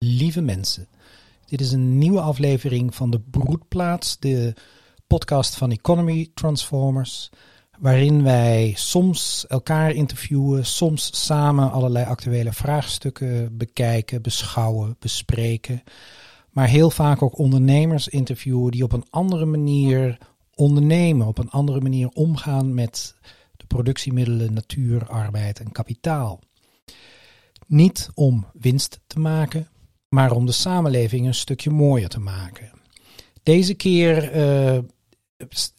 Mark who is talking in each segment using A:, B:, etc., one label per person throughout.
A: Lieve mensen, dit is een nieuwe aflevering van de Broedplaats, de podcast van Economy Transformers, waarin wij soms elkaar interviewen, soms samen allerlei actuele vraagstukken bekijken, beschouwen, bespreken, maar heel vaak ook ondernemers interviewen die op een andere manier ondernemen, op een andere manier omgaan met de productiemiddelen, natuur, arbeid en kapitaal. Niet om winst te maken, maar om de samenleving een stukje mooier te maken. Deze keer uh,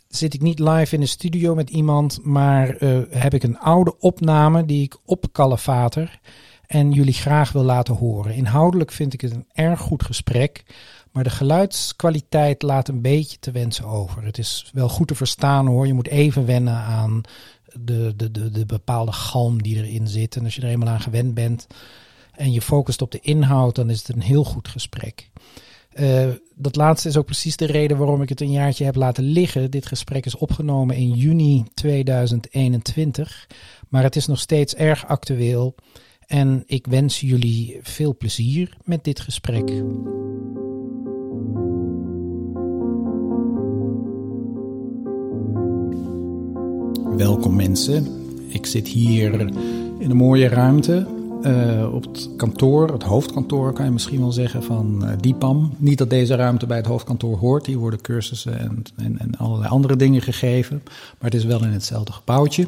A: zit ik niet live in de studio met iemand, maar uh, heb ik een oude opname die ik opkalevater en jullie graag wil laten horen. Inhoudelijk vind ik het een erg goed gesprek, maar de geluidskwaliteit laat een beetje te wensen over. Het is wel goed te verstaan hoor, je moet even wennen aan de, de, de, de bepaalde galm die erin zit. En als je er eenmaal aan gewend bent, en je focust op de inhoud, dan is het een heel goed gesprek. Uh, dat laatste is ook precies de reden waarom ik het een jaartje heb laten liggen. Dit gesprek is opgenomen in juni 2021, maar het is nog steeds erg actueel. En ik wens jullie veel plezier met dit gesprek. Welkom mensen. Ik zit hier in een mooie ruimte uh, op het kantoor, het hoofdkantoor kan je misschien wel zeggen, van uh, DIPAM. Niet dat deze ruimte bij het hoofdkantoor hoort, hier worden cursussen en, en, en, allerlei andere dingen gegeven. Maar het is wel in hetzelfde gebouwtje.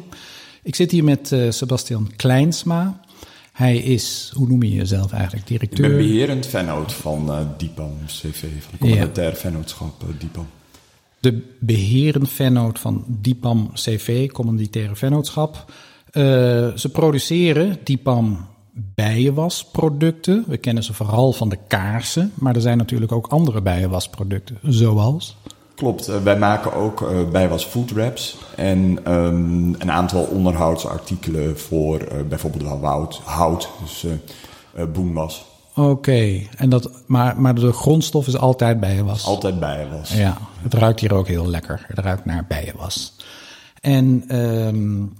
A: Ik zit hier met uh, Sebastian Kleinsma. Hij is, hoe noem je jezelf eigenlijk, directeur?
B: Ik ben beherend vennoot van DIPAM CV, van de communautaire ja. vennootschap DIPAM.
A: De beherend vennoot van DIPAM CV, commanditaire vennootschap. ze produceren DIPAM bijenwasproducten. We kennen ze vooral van de kaarsen, maar er zijn natuurlijk ook andere bijenwasproducten, zoals.
B: Klopt, uh, wij maken ook uh, bijwas food wraps en um, een aantal onderhoudsartikelen voor uh, bijvoorbeeld woud, hout, dus boenwas.
A: Oké, okay. en dat, maar, maar de grondstof is altijd bijenwas?
B: Altijd bijenwas.
A: Ja, het ruikt hier ook heel lekker. Het ruikt naar bijenwas. En um,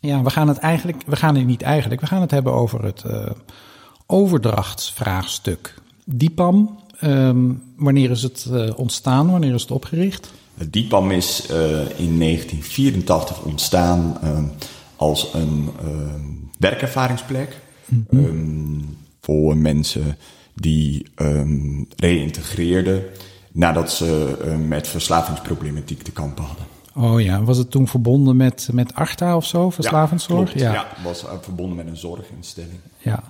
A: ja, we gaan het eigenlijk, we gaan het niet eigenlijk, we gaan het hebben over het uh, overdrachtsvraagstuk. DIPAM, um, wanneer is het uh, ontstaan, wanneer is het opgericht?
B: DIPAM is uh, in 1984 ontstaan uh, als een werkervaringsplek mm -hmm. um, voor mensen die um, reïntegreerden nadat ze met verslavingsproblematiek te kampen hadden.
A: Oh ja, was het toen verbonden met, met ARTA of zo, verslavingszorg?
B: Ja, ja. ja was verbonden met een zorginstelling.
A: Ja,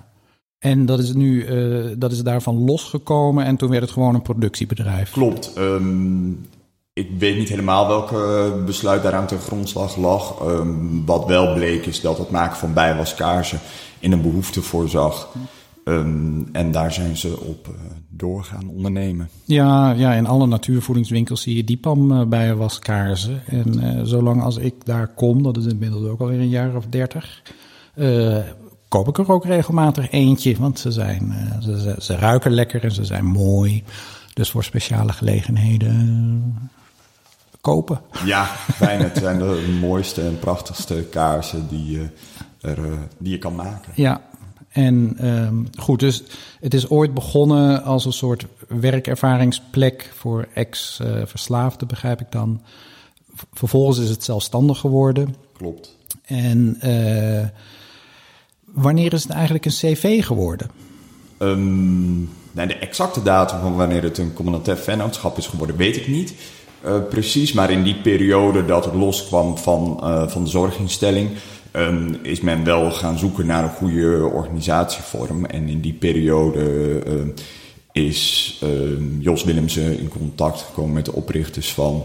A: en dat is nu, uh, dat is daarvan losgekomen en toen werd het gewoon een productiebedrijf.
B: Klopt. Um, ik weet niet helemaal welke besluit daaraan ten grondslag lag. Um, wat wel bleek is dat het maken van bijwaskaarsen in een behoefte voorzag. Um, en daar zijn ze op uh, doorgaan ondernemen.
A: Ja, ja, in alle natuurvoedingswinkels zie je diepam uh, bij waskaarsen. En uh, zolang als ik daar kom, dat is inmiddels ook alweer een jaar of dertig, koop ik er ook regelmatig eentje. Want ze, zijn, ze, ze, ze, ruiken lekker en ze zijn mooi. Dus voor speciale gelegenheden kopen.
B: Ja, fijn. Het zijn de mooiste en prachtigste kaarsen die je, er, die je kan maken.
A: Ja, en um, goed, dus het is ooit begonnen als een soort werkervaringsplek voor ex-verslaafden, begrijp ik dan. Vervolgens is het zelfstandig geworden.
B: Klopt.
A: En uh, wanneer is het eigenlijk een CV geworden?
B: Um, nou, de exacte datum van wanneer het een communautair vennootschap is geworden, weet ik niet. Uh, precies, maar in die periode dat het loskwam van, uh, van de zorginstelling, um, is men wel gaan zoeken naar een goede organisatievorm. En in die periode uh, is uh, Jos Willemsen in contact gekomen met de oprichters van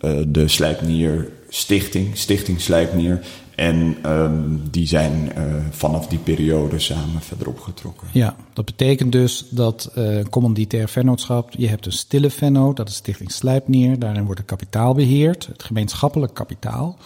B: uh, de Slijpnier Stichting, Stichting Slijpnier. En die zijn uh, vanaf die periode samen verder opgetrokken.
A: Ja, dat betekent dus dat uh, commanditair vennootschap, je hebt een stille vennoot, dat is Stichting Slijpnier. Daarin wordt het kapitaal beheerd, het gemeenschappelijk kapitaal.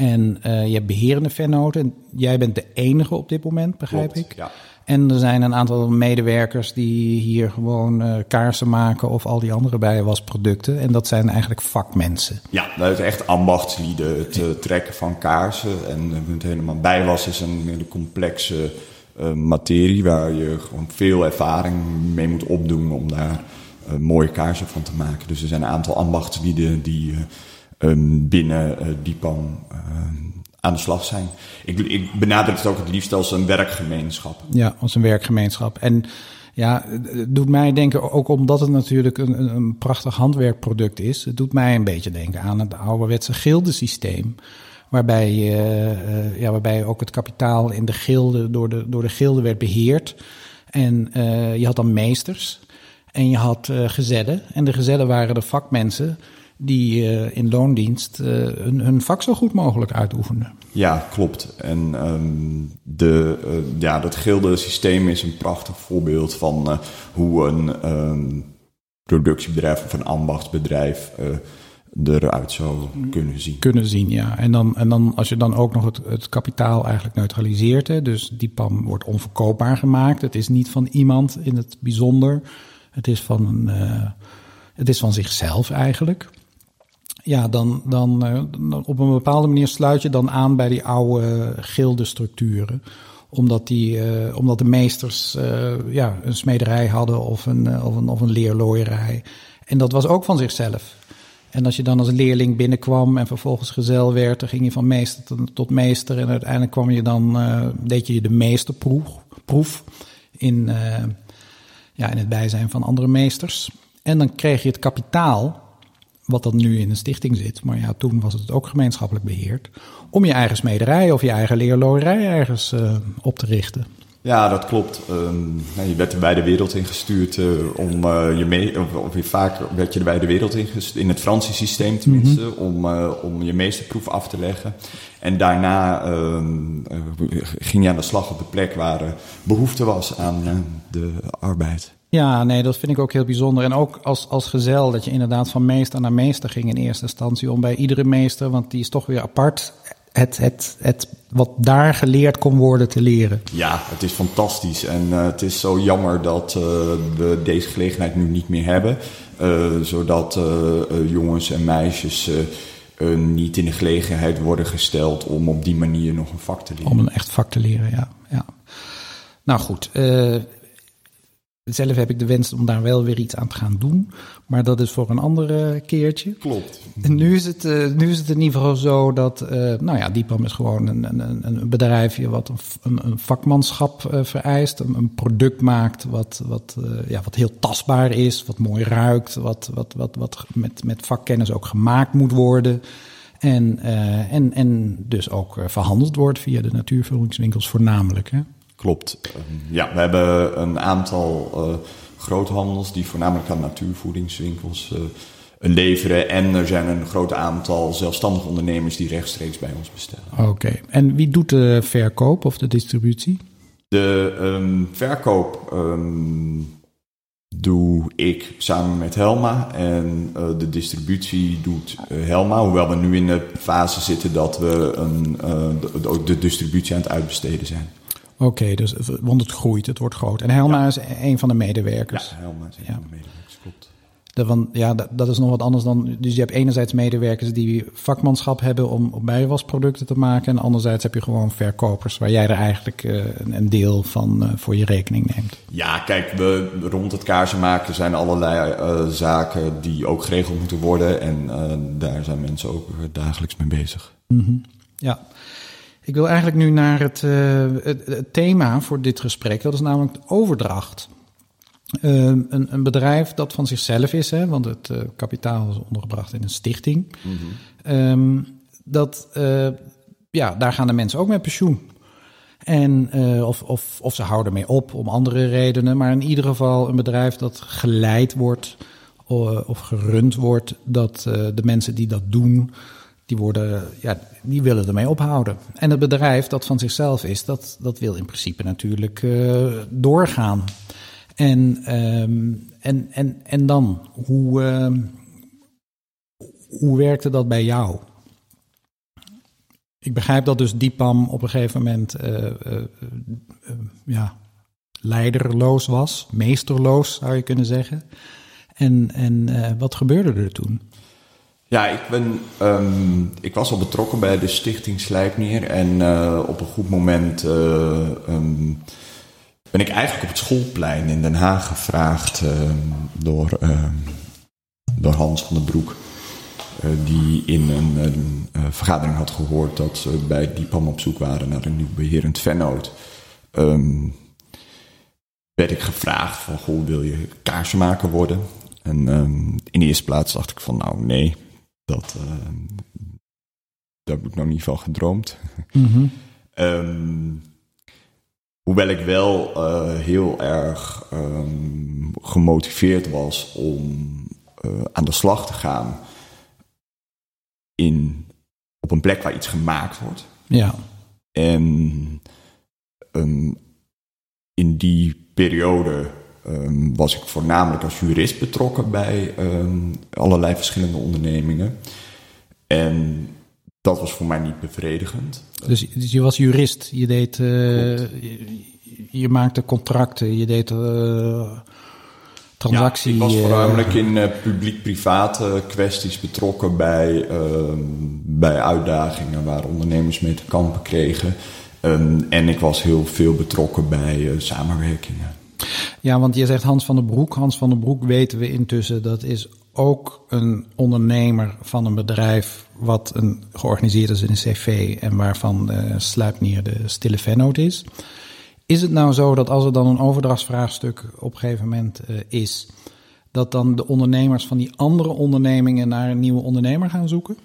A: En uh, je hebt beherende vennoten. En jij bent de enige op dit moment, begrijp
B: Klopt,
A: ik.
B: Ja.
A: En er zijn een aantal medewerkers die hier gewoon uh, kaarsen maken of al die andere bijwasproducten. En dat zijn eigenlijk vakmensen.
B: Ja, dat is echt ambachtslieden. Het uh, trekken van kaarsen. En het helemaal bijwas is een hele complexe eh, materie waar je gewoon veel ervaring mee moet opdoen om daar mooie kaarsen van te maken. Dus er zijn een aantal ambachtslieden die um, binnen Diepam aan de slag zijn. Ik, ik benader het ook het liefst als een werkgemeenschap.
A: Ja, als een werkgemeenschap. En ja, het doet mij denken, ook omdat het natuurlijk een, een prachtig handwerkproduct is, het doet mij een beetje denken aan het ouderwetse gildesysteem. Waarbij, uh, ja, waarbij ook het kapitaal in de gilde, door de, door de gilde werd beheerd. En je had dan meesters en je had uh, gezellen. En de gezellen waren de vakmensen die uh, in loondienst uh, hun, hun, vak zo goed mogelijk uitoefenden.
B: Ja, klopt. En um, de, uh, ja, dat gilde systeem is een prachtig voorbeeld van hoe een um, productiebedrijf of een ambachtsbedrijf eruit zou kunnen zien.
A: Kunnen zien, ja. En dan, en dan als je dan ook nog het, het kapitaal eigenlijk neutraliseert, hè, dus die PAM wordt onverkoopbaar gemaakt. Het is niet van iemand in het bijzonder. Het is van, een, het is van zichzelf eigenlijk ja, dan, dan, uh, op een bepaalde manier sluit je dan aan bij die oude gildestructuren. Omdat, die, uh, omdat de meesters uh, ja, een smederij hadden of een, of, een, of een leerlooierij. En dat was ook van zichzelf. En als je dan als leerling binnenkwam en vervolgens gezel werd, dan ging je van meester tot meester. En uiteindelijk kwam je dan, deed je de meesterproef proef in, ja, in het bijzijn van andere meesters. En dan kreeg je het kapitaal wat dan nu in een stichting zit, maar ja, toen was het ook gemeenschappelijk beheerd, om je eigen smederij of je eigen leerloerij ergens uh, op te richten.
B: Ja, dat klopt. Um, je werd er bij de wereld ingestuurd uh, om uh, je mee, of, of vaak werd je er bij de wereld ingestuurd, in het Franse systeem tenminste, mm -hmm. om, uh, om je meesterproef af te leggen. En daarna um, ging je aan de slag op de plek waar behoefte was aan de arbeid.
A: Ja, nee, dat vind ik ook heel bijzonder. En ook als, als gezel, dat je inderdaad van meester naar meester ging in eerste instantie. Om bij iedere meester, want die is toch weer apart, het, het, het wat daar geleerd kon worden te leren.
B: Ja, het is fantastisch. En uh, het is zo jammer dat uh, we deze gelegenheid nu niet meer hebben. Uh, zodat jongens en meisjes niet in de gelegenheid worden gesteld om op die manier nog een vak te leren.
A: Om een echt vak te leren, ja. ja. Nou goed, zelf heb ik de wens om daar wel weer iets aan te gaan doen. Maar dat is voor een andere keertje.
B: Klopt.
A: En nu is het, uh, nu is het in ieder geval zo dat, uh, nou ja, Diepam is gewoon een, een, een bedrijfje wat een, een vakmanschap uh, vereist. Een, een, product maakt wat, wat, ja, wat heel tastbaar is, wat mooi ruikt, wat, wat, wat, wat met, met vakkennis ook gemaakt moet worden. En, en, en dus ook verhandeld wordt via de natuurvullingswinkels voornamelijk. Hè?
B: Klopt. Ehm, ja, we hebben een aantal uh, groothandels die voornamelijk aan natuurvoedingswinkels uh, leveren. En er zijn een groot aantal zelfstandige ondernemers die rechtstreeks bij ons bestellen.
A: Oké. En wie doet de verkoop of de distributie?
B: De um, verkoop um, doe ik samen met Helma. En uh, de distributie doet Helma. Hoewel we nu in de fase zitten dat we een, de, de distributie aan het uitbesteden zijn.
A: Oké, okay, dus, want het groeit, het wordt groot. En Helma ja. is een van de medewerkers.
B: Ja, Helma is een ja. van de medewerkers, klopt.
A: De, van, ja, dat, dat, is nog wat anders dan. Dus je hebt enerzijds medewerkers die vakmanschap hebben om bijwasproducten te maken. En anderzijds heb je gewoon verkopers waar jij er eigenlijk uh, een, deel van uh, voor je rekening neemt.
B: Ja, kijk, we, rond het kaarsen maken zijn allerlei uh, zaken die ook geregeld moeten worden. En daar zijn mensen ook dagelijks mee bezig.
A: Mm -hmm. Ja. Ik wil eigenlijk nu naar het, uh, het, het, thema voor dit gesprek. Dat is namelijk overdracht. Uh, een, een, bedrijf dat van zichzelf is, hè, want het uh, kapitaal is ondergebracht in een stichting. Mm -hmm. um, dat, ja, daar gaan de mensen ook met pensioen. En, of, of, of ze houden mee op om andere redenen. Maar in ieder geval een bedrijf dat geleid wordt of gerund wordt. Dat de mensen die dat doen die, worden, ja, die willen ermee ophouden. En het bedrijf dat van zichzelf is, dat, dat wil in principe natuurlijk uh, doorgaan. En, um, en, en, en dan, hoe, uh, hoe werkte dat bij jou? Ik begrijp dat dus Diepam op een gegeven moment uh, ja, leiderloos was, meesterloos zou je kunnen zeggen. En, en wat gebeurde er toen?
B: Ja, ik, ben, um, ik was al betrokken bij de stichting Slijpnier. En uh, op een goed moment uh, um, ben ik eigenlijk op het schoolplein in Den Haag gevraagd ehm, door, ehm, door Hans van den Broek. eh, die in een, eh, vergadering had gehoord dat ze bij Diepam op zoek waren naar een nieuw beherend vennoot. Ehm, werd ik gevraagd van, goh, wil je kaarsenmaker worden? En ehm, in de eerste plaats dacht ik van, nou nee, dat, ehm, daar heb ik nog niet van gedroomd.
A: Mhm.
B: Ehm, hoewel ik wel eh, heel erg ehm, gemotiveerd was om eh, aan de slag te gaan in, op een plek waar iets gemaakt wordt.
A: Ja.
B: En in die periode ehm, was ik voornamelijk als jurist betrokken bij ehm, allerlei verschillende ondernemingen. En dat was voor mij niet bevredigend.
A: Dus, dus je was jurist. Je deed. eh, je, je maakte contracten. Je deed. eh, transactie.
B: Ja, ik was
A: eh,
B: voornamelijk in publiek-private kwesties betrokken bij, ehm, bij uitdagingen waar ondernemers mee te kampen kregen. En ik was heel veel betrokken bij samenwerkingen.
A: Ja, want je zegt Hans van den Broek. Hans van den Broek weten we intussen, dat is ook een ondernemer van een bedrijf wat een, georganiseerd is in een cv en waarvan uh, Sluipnier de stille vennoot is. Is het nou zo dat als er dan een overdrachtsvraagstuk op een gegeven moment uh, is, dat dan de ondernemers van die andere ondernemingen naar een nieuwe ondernemer gaan zoeken?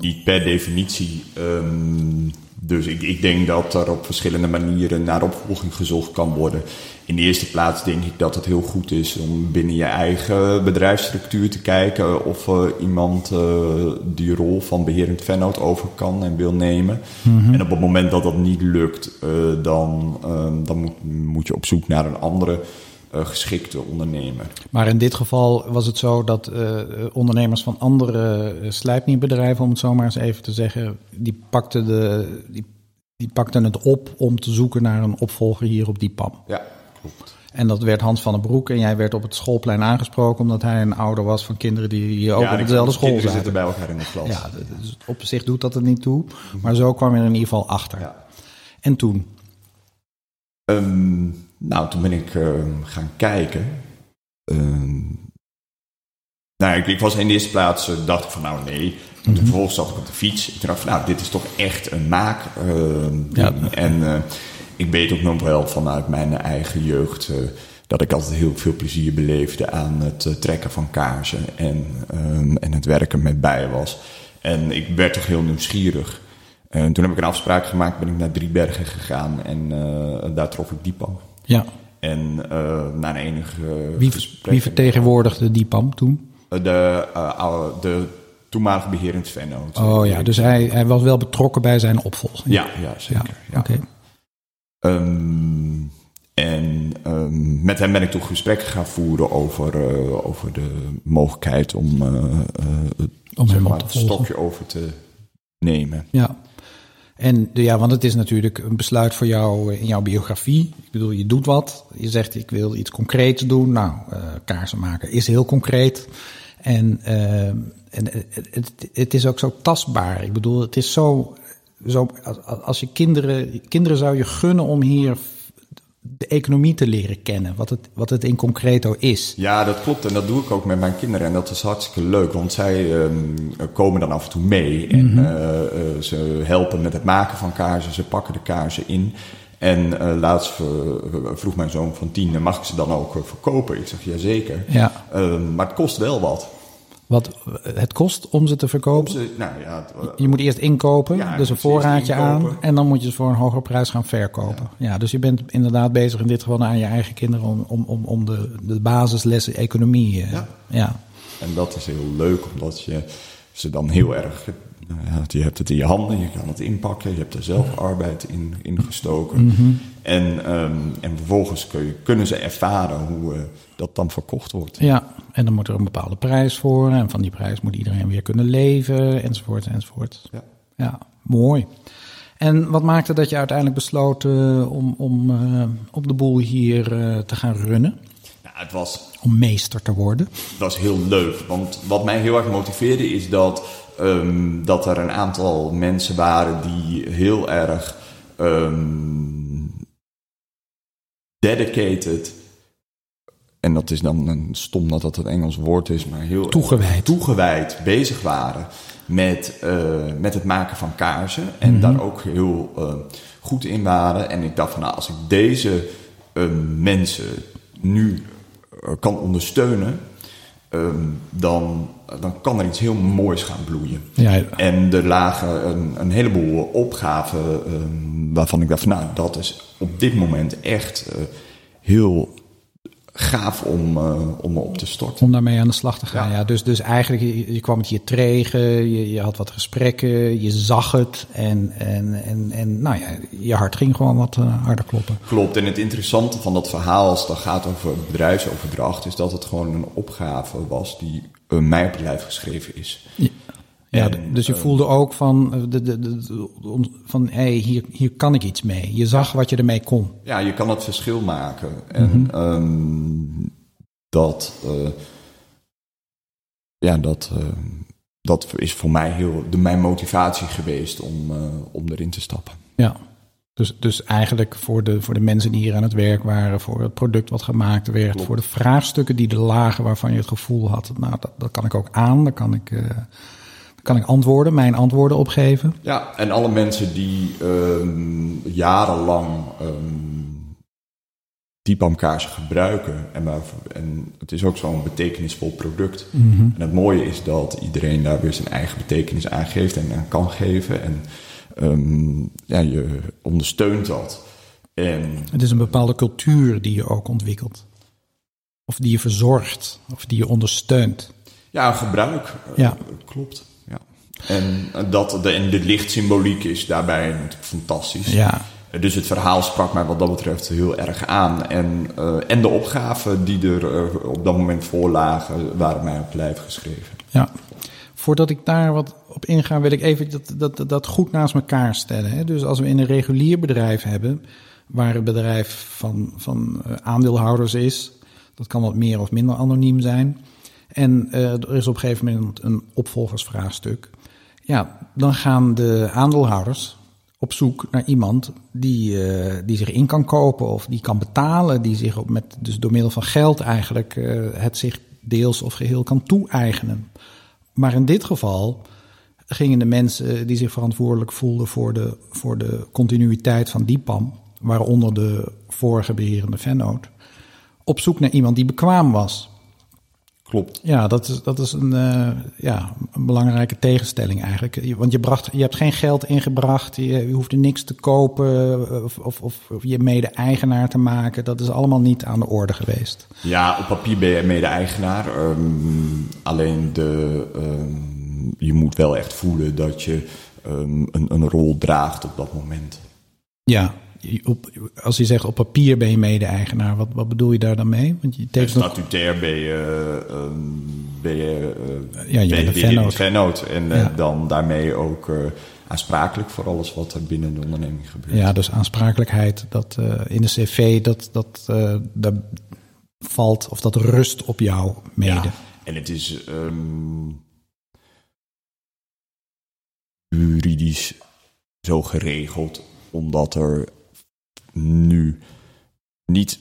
B: Niet per definitie. Um, dus ik, ik, denk dat er op verschillende manieren naar opvolging gezocht kan worden. In de eerste plaats denk ik dat het heel goed is om binnen je eigen bedrijfsstructuur te kijken of uh, iemand uh, die rol van beherend vennoot over kan en wil nemen. Mm -hmm. En op het moment dat dat niet lukt, uh, dan, dan moet, moet, je op zoek naar een andere geschikte ondernemer.
A: Maar in dit geval was het zo dat uh, ondernemers van andere uh, slijpnierbedrijven, om het zo maar eens even te zeggen, die pakten, de, die, die pakten het op om te zoeken naar een opvolger hier op die PAM.
B: Ja, klopt.
A: En dat werd Hans van den Broek en jij werd op het schoolplein aangesproken omdat hij een ouder was van kinderen die ook
B: ja,
A: op dezelfde school zaten.
B: zitten bij elkaar in de klas.
A: Ja, dus op zich doet dat er niet toe, maar zo kwam je er in ieder geval achter.
B: Ja.
A: En toen?
B: Um, nou, toen ben ik uh, gaan kijken. Uh, nou, ik, ik, was in de eerste plaats, uh, dacht ik van nou nee. Mm -hmm. Vervolgens zat ik op de fiets. Ik dacht van nou, dit is toch echt een maak. ja. En eh, ik weet ook nog wel vanuit mijn eigen jeugd eh, dat ik altijd heel veel plezier beleefde aan het eh, trekken van kaarsen en, en het werken met bijen was. En ik werd toch heel nieuwsgierig. En toen heb ik een afspraak gemaakt, ben ik naar Driebergen gegaan en daar trof ik Diepam.
A: Ja.
B: En uh, na een enige
A: wie, wie vertegenwoordigde Diepam toen?
B: De, uh, de toenmalige beherend vennoot.
A: Oh ja, dus hij, hij was wel betrokken bij zijn opvolging.
B: Ja, ja zeker. Ja.
A: Ja. Oké.
B: Okay. Um, en um, met hem ben ik toch gesprekken gaan voeren over, uh, over de mogelijkheid om,
A: om
B: zeg maar, het stokje over te nemen.
A: Ja. En ja, want het is natuurlijk een besluit voor jou in jouw biografie. Ik bedoel, je doet wat. Je zegt, ik wil iets concreets doen. Nou, uh, kaarsen maken is heel concreet. En, uh, en het, het, het, is ook zo tastbaar. Ik bedoel, het is zo. zo als je kinderen. Kinderen zou je gunnen om hier de economie te leren kennen. Wat het, wat het in concreto is.
B: Ja, dat klopt. En dat doe ik ook met mijn kinderen. En dat is hartstikke leuk. Want zij um, komen dan af en toe mee. En mm -hmm. uh, uh, ze helpen met het maken van kaarsen. Ze pakken de kaarsen in. En uh, laatst vroeg mijn zoon van tien, mag ik ze dan ook verkopen? Ik zeg, jazeker.
A: Ja.
B: Um, maar het kost wel wat.
A: Wat het kost om ze te verkopen?
B: Ze, nou ja, het,
A: je moet eerst inkopen,
B: ja,
A: dus een voorraadje aan. En dan moet je ze voor een hogere prijs gaan verkopen. Ja. ja. dus je bent inderdaad bezig in dit geval aan je eigen kinderen om, om, om, om de, de basislessen economie. Uh,
B: ja.
A: ja.
B: En dat is heel leuk, omdat je ze dan heel erg. Ja, je hebt het in je handen, je kan het inpakken, je hebt er zelf arbeid in, in gestoken.
A: Mm -hmm.
B: En, um, en vervolgens kun je, kunnen ze ervaren hoe uh, dat dan verkocht wordt.
A: Ja, en dan moet er een bepaalde prijs voor. En van die prijs moet iedereen weer kunnen leven, enzovoort, enzovoort.
B: Ja,
A: ja mooi. En wat maakte dat je uiteindelijk besloot uh, om, om uh, op de boel hier te gaan runnen?
B: Ja, het was,
A: om meester te worden.
B: Het was heel leuk, want wat mij heel erg motiveerde is dat, um, dat er een aantal mensen waren die heel erg um, dedicated. En dat is dan een stom dat dat het Engels woord is, maar heel
A: Toegewijd.
B: toegewijd bezig waren met, eh, met het maken van kaarsen. En
A: Mhm.
B: daar ook heel eh, goed in waren. En ik dacht van nou, als ik deze eh, mensen nu kan ondersteunen, ehm, dan, dan kan er iets heel moois gaan bloeien.
A: Ja,
B: En er lagen een, een heleboel opgaven ehm, waarvan ik dacht nou, dat is op dit moment echt eh, heel gaaf om, eh, om me op te storten.
A: om daarmee aan de slag te gaan. Ja.
B: Ja.
A: dus, dus eigenlijk, je, je kwam het hier tegen, je, je had wat gesprekken, je zag het en, en, en, en nou ja, je hart ging gewoon wat eh, harder kloppen.
B: Klopt. En het interessante van dat verhaal, als het gaat over bedrijfsoverdracht, is dat het gewoon een opgave was die eh, mij op het lijf geschreven is.
A: Ja,
B: En,
A: d- dus je voelde ook van, eh, de, de, de, van hey, hier, hier kan ik iets mee. Je zag wat je ermee kon.
B: Ja, je kan het verschil maken. En ehm, dat, eh, ja, dat, eh, dat is voor mij heel de, mijn motivatie geweest om, eh, om erin te stappen.
A: Ja. Dus, dus eigenlijk voor de, voor de mensen die hier aan het werk waren, voor het product wat gemaakt werd,
B: Klopt.
A: voor de vraagstukken die er lagen waarvan je het gevoel had, nou, dat, dat kan ik ook aan, daar kan ik, eh, kan ik antwoorden, mijn antwoorden opgeven.
B: Ja, en alle mensen die ehm, jarenlang um, diepamkaarsen gebruiken. En, waarvoor- en het is ook zo'n betekenisvol product. En het mooie is dat iedereen daar weer zijn eigen betekenis aan geeft en aan kan geven. En ehm, ja, je ondersteunt dat. En
A: Het is een bepaalde cultuur die je ook ontwikkelt. Of die je verzorgt, of die je ondersteunt.
B: ja, gebruik. eh,
A: Ja.
B: Klopt. En, dat, de, en de lichtsymboliek is daarbij natuurlijk fantastisch.
A: Ja,
B: Dus het verhaal sprak mij wat dat betreft heel erg aan. En, eh, en de opgaven die er eh, op dat moment voor lagen, waren mij op het lijf geschreven.
A: ja. Voordat ik daar wat op inga, wil ik even dat, dat, dat goed naast elkaar stellen. Hè? Dus als we in een regulier bedrijf hebben, waar het bedrijf van, van eh, aandeelhouders is, dat kan wat meer of minder anoniem zijn. En er is op een gegeven moment een opvolgersvraagstuk. Ja, dan gaan de aandeelhouders op zoek naar iemand die, eh, die zich in kan kopen of die kan betalen, die zich met, dus door middel van geld eigenlijk eh, het zich deels of geheel kan toe-eigenen. Maar in dit geval gingen de mensen die zich verantwoordelijk voelden voor de, voor de continuïteit van Diepam, waaronder de vorige beherende Vennoot, op zoek naar iemand die bekwaam was.
B: Klopt.
A: Ja, dat is, dat is een, eh, ja, een belangrijke tegenstelling eigenlijk. Want je, bracht, je hebt geen geld ingebracht, je, je hoefde niks te kopen eh, of, of, of, je mede-eigenaar te maken. Dat is allemaal niet aan de orde geweest.
B: Ja, op papier ben je mede-eigenaar. ehm, alleen de, ehm, je moet wel echt voelen dat je ehm, een, een rol draagt op dat moment.
A: Ja, als je zegt op papier ben je mede-eigenaar, wat, wat bedoel je daar dan mee? Want je
B: En
A: tekent nog-
B: statutair ben je, ehm, ben je, eh,
A: Ja, je
B: ben
A: bent een vennoot.
B: En eh,
A: Ja.
B: dan daarmee ook eh, aansprakelijk voor alles wat er binnen de onderneming gebeurt.
A: Ja, dus aansprakelijkheid dat, in de cv, dat, dat, valt of dat rust op jou mede.
B: Ja, en het is ehm, juridisch zo geregeld, omdat er nu niet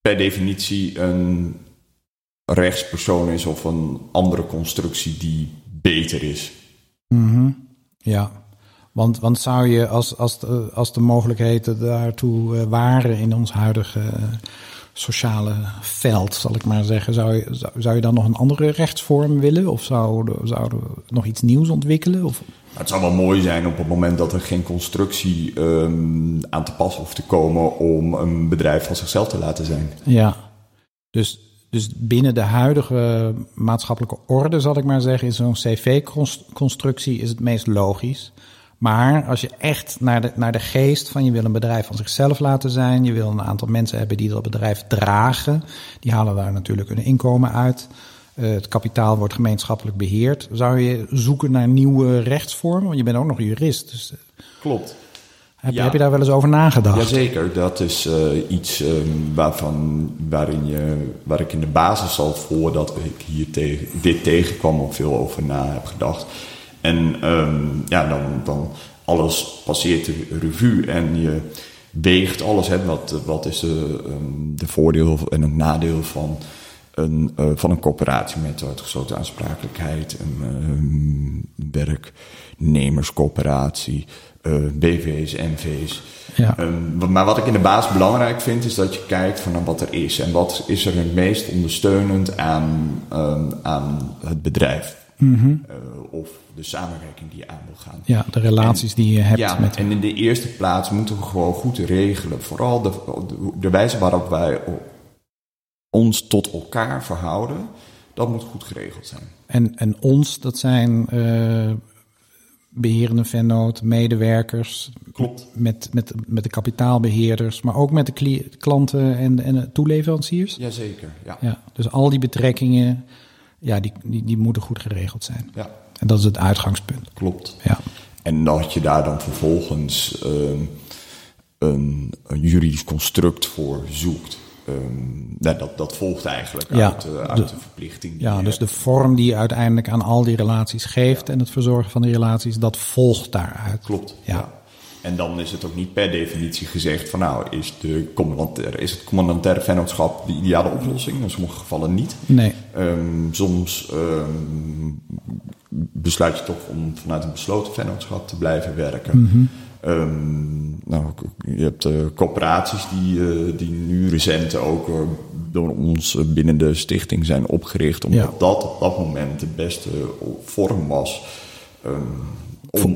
B: per definitie een rechtspersoon is of een andere constructie die beter is.
A: Mhm. Ja, want, want zou je als, als, de, als de mogelijkheden daartoe eh, waren in ons huidige eh, sociale veld, zal ik maar zeggen, zou je, zou, zou je dan nog een andere rechtsvorm willen? Of zouden zouden we nog iets nieuws ontwikkelen? Of,
B: het zou wel mooi zijn op het moment dat er geen constructie ehm, aan te pas hoeft te komen om een bedrijf van zichzelf te laten zijn.
A: ja, dus, dus binnen de huidige maatschappelijke orde, zal ik maar zeggen, is zo'n cv-constructie is het meest logisch. Maar als je echt naar de, naar de geest van je wil een bedrijf van zichzelf laten zijn, je wil een aantal mensen hebben die dat bedrijf dragen, die halen daar natuurlijk hun inkomen uit. Eh, het kapitaal wordt gemeenschappelijk beheerd. Zou je zoeken naar nieuwe rechtsvormen? Want je bent ook nog jurist. Dus eh,
B: Klopt.
A: heb,
B: Ja.
A: heb je daar wel eens over nagedacht?
B: Jazeker, dat is eh, iets ehm, waarvan, waarin je, waar ik in de basis al voordat ik hier tegen, dit tegenkwam al veel over na heb gedacht. En ehm, ja, dan, dan alles passeert de revue en je, weegt alles. Hè, wat, wat is de, um, de voordeel en het nadeel van een, uh, van een coöperatie met uitgesloten aansprakelijkheid, een uh, werknemerscoöperatie, uh, BV's, NV's.
A: Ja.
B: Um, maar wat ik in de basis belangrijk vind, is dat je kijkt van wat er is. En wat is er het meest ondersteunend aan, um, aan het bedrijf.
A: Mm -hmm.
B: uh, of de samenwerking die je aan wil gaan.
A: Ja, de relaties en, die je hebt.
B: Ja,
A: met...
B: en in de eerste plaats moeten we gewoon goed regelen. Vooral de, de, de wijze waarop wij ons tot elkaar verhouden, dat moet goed geregeld zijn.
A: En, en ons, dat zijn uh, beherende vennoot, medewerkers.
B: Klopt.
A: Met, met, met de kapitaalbeheerders, maar ook met de klanten en, en de toeleveranciers.
B: Jazeker, ja.
A: ja. Dus al die betrekkingen, ja, die, die, die moeten goed geregeld zijn.
B: Ja.
A: En dat is het uitgangspunt.
B: Klopt.
A: Ja.
B: En dat je daar dan vervolgens uh, een, een juridisch construct voor zoekt. Um, nou, dat, dat volgt eigenlijk
A: ja,
B: uit, uh, uit de, de, verplichting.
A: Ja, dus de vorm die je uiteindelijk aan al die relaties geeft ja. en het verzorgen van die relaties, dat volgt daaruit.
B: Klopt.
A: Ja.
B: En dan is het ook niet per definitie gezegd van nou, is, de commandantaire, is het commandantaire vennootschap de ideale oplossing? In sommige gevallen niet.
A: Nee.
B: Um, soms um, besluit je toch om vanuit een besloten vennootschap te blijven werken.
A: Mm -hmm.
B: Um, nou, je hebt uh, corporaties die, uh, die nu recent ook uh, door ons binnen de stichting zijn opgericht, omdat
A: Ja.
B: dat op dat moment de beste vorm was om,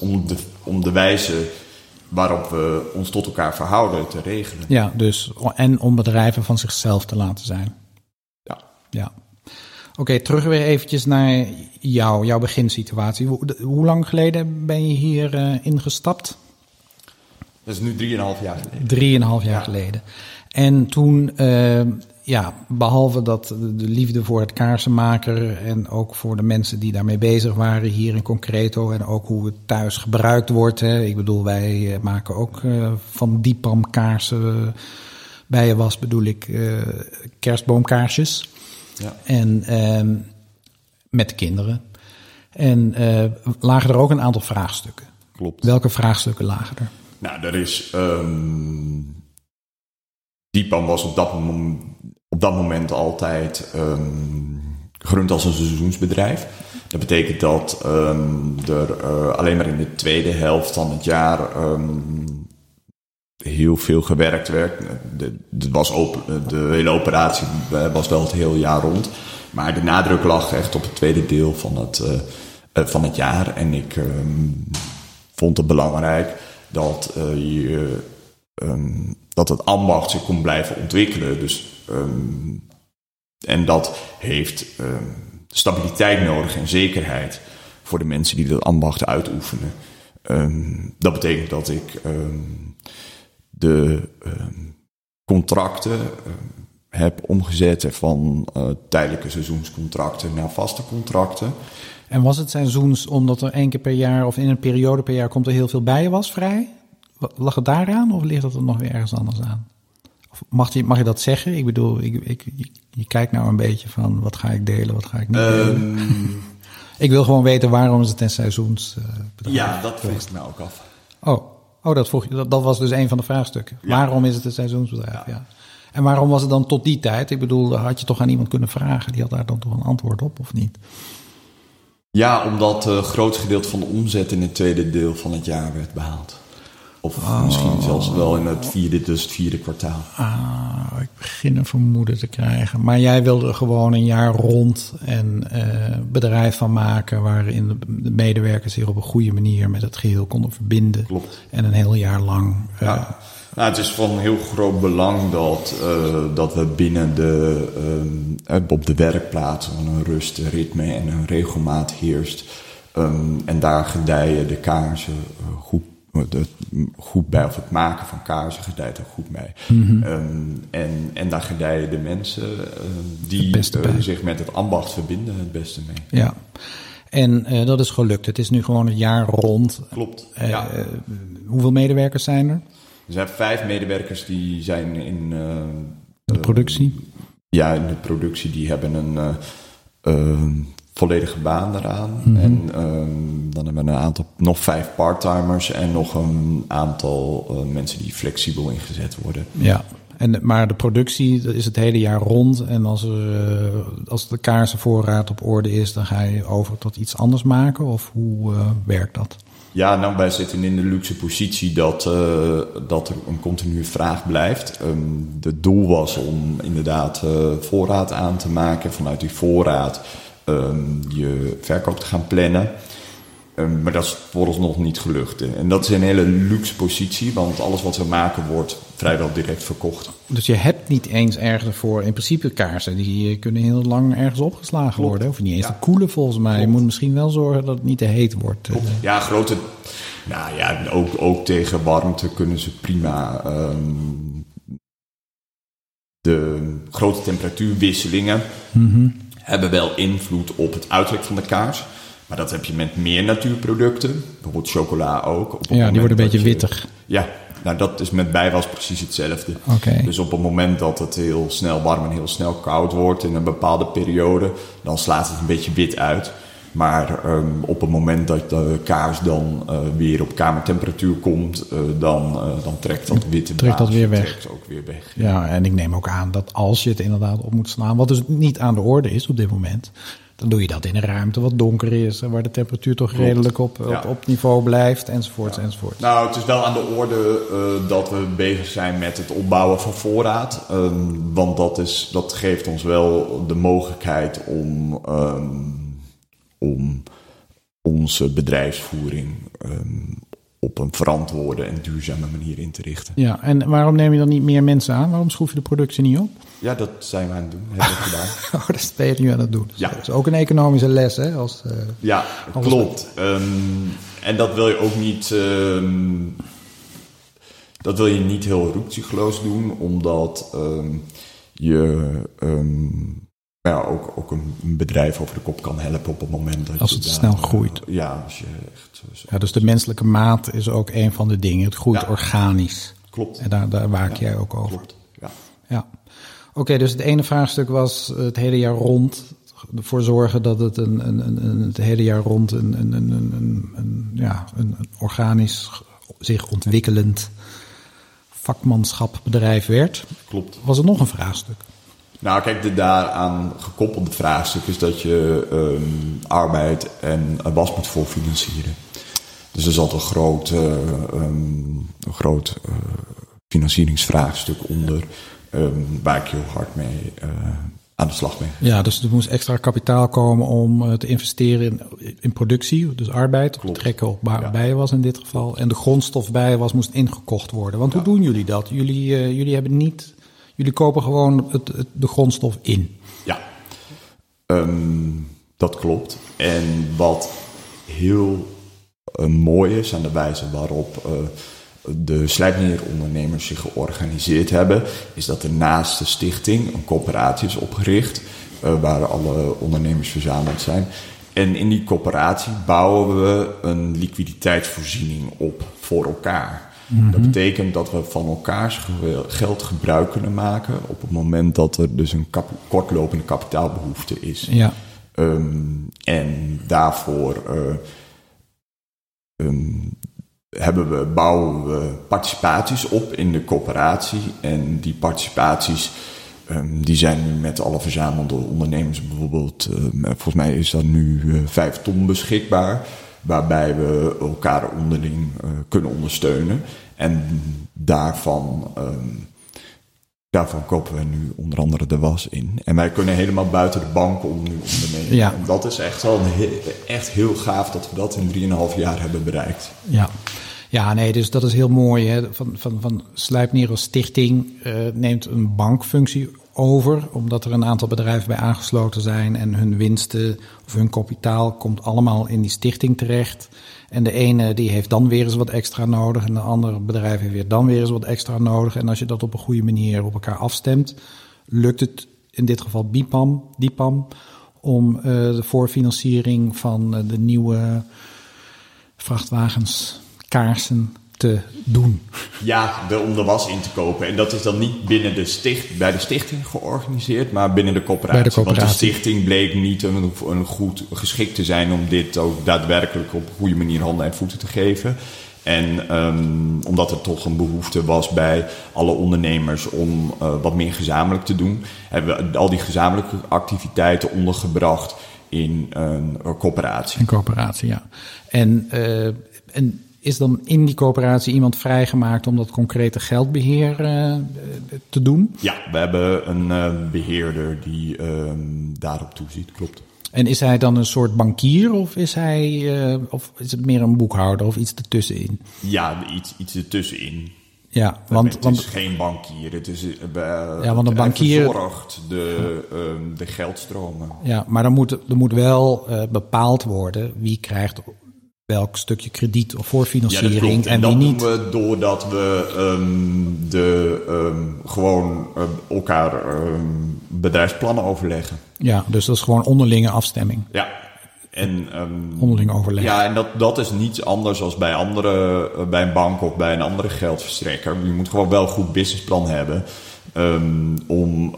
B: om, de, om de wijze waarop we ons tot elkaar verhouden te regelen.
A: Ja, dus en om bedrijven van zichzelf te laten zijn.
B: Ja.
A: Ja. Oké, terug weer eventjes naar jou, jouw beginsituatie. Hoe, hoe lang geleden ben je hier uh, ingestapt?
B: Dat is nu 3,5 jaar geleden.
A: Drieënhalf jaar
B: Ja.
A: geleden. En toen, uh, ja, behalve dat de liefde voor het kaarsenmaker en ook voor de mensen die daarmee bezig waren hier in Concreto en ook hoe het thuis gebruikt wordt. Hè. Ik bedoel, wij uh, maken ook uh, van Diepam kaarsen. Bijenwas bedoel ik uh, kerstboomkaarsjes.
B: Ja.
A: En uh, met de kinderen. En lagen er ook een aantal vraagstukken.
B: Klopt.
A: Welke vraagstukken lagen er?
B: Nou, er is. Um, Diepam was op dat, mom op dat moment altijd um, als een seizoensbedrijf. Dat betekent dat um, er uh, alleen maar in de tweede helft van het jaar um, heel veel gewerkt werd. De, was de hele operatie was wel het hele jaar rond. Maar de nadruk lag echt op het tweede deel van het, uh, van het jaar. En ik vond het belangrijk dat je, dat het ambacht zich kon blijven ontwikkelen. Dus, um, en dat heeft stabiliteit nodig en zekerheid voor de mensen die dat ambacht uitoefenen. dat betekent dat ik de contracten heb omgezet van uh, tijdelijke seizoenscontracten naar vaste contracten.
A: En was het seizoens omdat er één keer per jaar of in een periode per jaar komt er heel veel bij was vrij? Lag het daaraan of ligt het er nog weer ergens anders aan? Of mag, je, mag je dat zeggen? Ik bedoel, ik, ik, je, kijkt nou een beetje van wat ga ik delen, wat ga ik niet delen.
B: Um,
A: ik wil gewoon weten waarom is het een seizoens. Uh,
B: ja, dat vroeg ik me ook af.
A: Oh, oh dat, vroeg dat, dat was dus een van de vraagstukken. Ja. Waarom is het een seizoensbedrijf? Ja. ja. En waarom was het dan tot die tijd? Ik bedoel, had je toch aan iemand kunnen vragen? Die had daar dan toch een antwoord op, of niet?
B: Ja, omdat het uh, grootste gedeelte van de omzet in het tweede deel van het jaar werd behaald. Of oh. misschien zelfs wel in het vierde, dus het vierde kwartaal.
A: Ah, ik begin een vermoeden te krijgen. Maar jij wilde gewoon een jaar rond een uh, bedrijf van maken... waarin de, de, medewerkers zich op een goede manier met het geheel konden verbinden.
B: Klopt.
A: En een heel jaar lang... Uh,
B: ja. Nou, het is van heel groot belang dat, uh, dat we binnen de, op de werkplaats een rust, een ritme en een regelmaat heerst. Um, en daar gedijen de kaarsen goed, de, goed bij, of het maken van kaarsen gedijt er goed bij.
A: Mhm.
B: Mm -hmm. um, en, en daar gedijen de mensen die zich met het ambacht verbinden het beste mee.
A: Ja. En uh, dat is gelukt. Het is nu gewoon het jaar rond.
B: Klopt.
A: Uh,
B: ja.
A: hoeveel medewerkers zijn er?
B: Er zijn vijf medewerkers die zijn in...
A: De productie?
B: ja, in de productie. Die hebben een uh, volledige baan eraan.
A: Mhm.
B: En ehm, dan hebben we een aantal, nog vijf parttimers en nog een aantal eh, mensen die flexibel ingezet worden.
A: Ja. En, maar de productie dat is het hele jaar rond. En als, er, eh, als de kaarsenvoorraad op orde is, dan ga je over tot iets anders maken? Of hoe eh, werkt dat?
B: Ja, nou, wij zitten in de luxe positie dat, dat er een continue vraag blijft. Um, het doel was om inderdaad voorraad aan te maken. Vanuit die voorraad um, je verkoop te gaan plannen. Um, maar dat is voor ons nog niet gelukt. En dat is een hele luxe positie, want alles wat we maken wordt vrijwel direct verkocht.
A: Dus je hebt niet eens ergens voor, in principe kaarsen, die kunnen heel lang ergens opgeslagen
B: Klopt.
A: worden. Of niet eens
B: Ja.
A: te koelen volgens mij. Je moet misschien wel zorgen dat het niet te heet wordt. eh.
B: Ja, grote. Nou ja, ook, ook tegen warmte kunnen ze prima. Um, de grote temperatuurwisselingen
A: Mhm.
B: Hebben wel invloed op het uiterlijk van de kaars. Maar dat heb je met meer natuurproducten, bijvoorbeeld chocola ook. Op
A: Ja, die worden een beetje
B: je-
A: wittig.
B: Ja, nou dat is met bijwas precies hetzelfde. Dus op het moment dat het heel snel warm en heel snel koud wordt in een bepaalde periode, dan slaat het een beetje wit uit. Maar ehm, op het moment dat de kaars dan eh, weer op kamertemperatuur komt, eh, dan, eh, dan trekt dat witte
A: Trekt dat weer weg.
B: trekt ook weer weg.
A: Ja, en ik neem ook aan dat als je het inderdaad op moet slaan, wat dus niet aan de orde is op dit moment, dan doe je dat in een ruimte wat donker is en waar de temperatuur toch
B: Klopt.
A: redelijk op,
B: Ja.
A: op, op niveau blijft, enzovoorts, enzovoorts.
B: Nou, het is wel aan de orde dat we bezig zijn met het opbouwen van voorraad. Ehm, want dat, is, dat geeft ons wel de mogelijkheid om, ehm, om onze bedrijfsvoering ehm, op een verantwoorde en duurzame manier in te richten.
A: Ja, en waarom neem je dan niet meer mensen aan? Waarom schroef je de productie niet op?
B: Ja, dat zijn we aan het doen. Hebben we gedaan.
A: Oh, dat ben je nu aan het doen.
B: Ja.
A: Dat is ook een economische les, hè? Als, eh,
B: Ja, klopt. Ehm, en dat wil je ook niet. ehm, dat wil je niet heel roekzichtloos doen, omdat je ja, ook, ook een bedrijf over de kop kan helpen op het moment dat
A: Als
B: je
A: het snel
B: eh,
A: groeit.
B: ja, als je echt. zo-
A: ja, dus de menselijke maat is ook een van de dingen. Het groeit
B: Ja.
A: organisch.
B: Klopt.
A: En daar, daar waak jij ook over.
B: Klopt. Ja.
A: Ja. Oké, dus het ene vraagstuk was het hele jaar rond ervoor zorgen dat het een, een, een, het hele jaar rond een, een, een, een, ja, een, een organisch zich ontwikkelend vakmanschapbedrijf werd.
B: Klopt.
A: Was er nog een vraagstuk?
B: Nou, kijk, de daaraan gekoppelde vraagstuk is dat je ehm, arbeid en was moet voorfinancieren. Dus er zat een groot, ehm, een groot eh, financieringsvraagstuk onder, ehm, waar ik heel hard mee eh, aan de slag ben.
A: Ja, dus er moest extra kapitaal komen om te investeren in, in productie, dus arbeid,
B: Klopt.
A: trekken op
B: Ja.
A: bijenwas in dit geval. En de grondstof bijenwas moest ingekocht worden. Want hoe doen jullie dat? Jullie, jullie hebben niet, jullie kopen gewoon het, het, de grondstof in.
B: Ja, Ehm, dat klopt. En wat heel eh, mooi is aan de wijze waarop eh, de slijpnierondernemers zich georganiseerd hebben, is dat er naast de stichting een coöperatie is opgericht, eh, waar alle ondernemers verzameld zijn. En in die coöperatie bouwen we een liquiditeitsvoorziening op voor elkaar. Dat betekent dat we van elkaars ge- geld gebruik kunnen maken op het moment dat er dus een kap- kortlopende kapitaalbehoefte is.
A: Ja,
B: Ehm, en daarvoor eh, ehm, hebben we, bouwen we participaties op in de coöperatie. En die participaties ehm, die zijn nu met alle verzamelde ondernemers bijvoorbeeld, volgens mij is dat nu eh, vijf ton beschikbaar. Waarbij we elkaar onderling eh, kunnen ondersteunen. En daarvan ehm, Daarvan kopen we nu onder andere de was in. En wij kunnen helemaal buiten de bank om nu ondernemen.
A: Ja.
B: En dat is echt wel he- echt heel gaaf dat we dat in 3,5 jaar hebben bereikt.
A: ja. Ja, nee, dus dat is heel mooi. Hè. Van, van, van als stichting eh, neemt een bankfunctie over, omdat er een aantal bedrijven bij aangesloten zijn en hun winsten of hun kapitaal komt allemaal in die stichting terecht. En de ene die heeft dan weer eens wat extra nodig en de andere bedrijf heeft weer dan weer eens wat extra nodig. En als je dat op een goede manier op elkaar afstemt, lukt het in dit geval BIPAM, DIPAM, om eh, de voorfinanciering van eh, de nieuwe vrachtwagens, kaarsen te doen.
B: Ja, de, om de was in te kopen. En dat is dan niet binnen de sticht, bij de stichting georganiseerd, maar binnen de coöperatie.
A: Bij de coöperatie.
B: Want de stichting bleek niet een, een goed geschikt te zijn om dit ook daadwerkelijk op een goede manier handen en voeten te geven. En um, omdat er toch een behoefte was bij alle ondernemers om uh, wat meer gezamenlijk te doen, hebben we al die gezamenlijke activiteiten ondergebracht in een coöperatie.
A: Een coöperatie, ja. En, uh, en is dan in die coöperatie iemand vrijgemaakt om dat concrete geldbeheer uh, te doen?
B: Ja, we hebben een uh, beheerder die uh, daarop toeziet, klopt.
A: En is hij dan een soort bankier of is hij uh, of is het meer een boekhouder of iets ertussenin?
B: Ja, iets, iets ertussenin.
A: Ja, want,
B: het
A: want,
B: is geen bankier. Het is,
A: ja, want een bankier
B: verzorgt de, uh, de geldstromen.
A: Ja, maar er moet, er moet wel uh, bepaald worden wie krijgt welk stukje krediet of voorfinanciering
B: ja,
A: en,
B: en
A: wie niet.
B: doen we doordat we um, de, um, gewoon uh, elkaar um, bedrijfsplannen overleggen.
A: Ja, dus dat is gewoon onderlinge afstemming.
B: Ja. En,
A: onderling overleg.
B: Ja, en dat, dat is niets anders dan bij, andere, uh, bij een bank of bij een andere geldverstrekker. Je moet gewoon wel een goed businessplan hebben om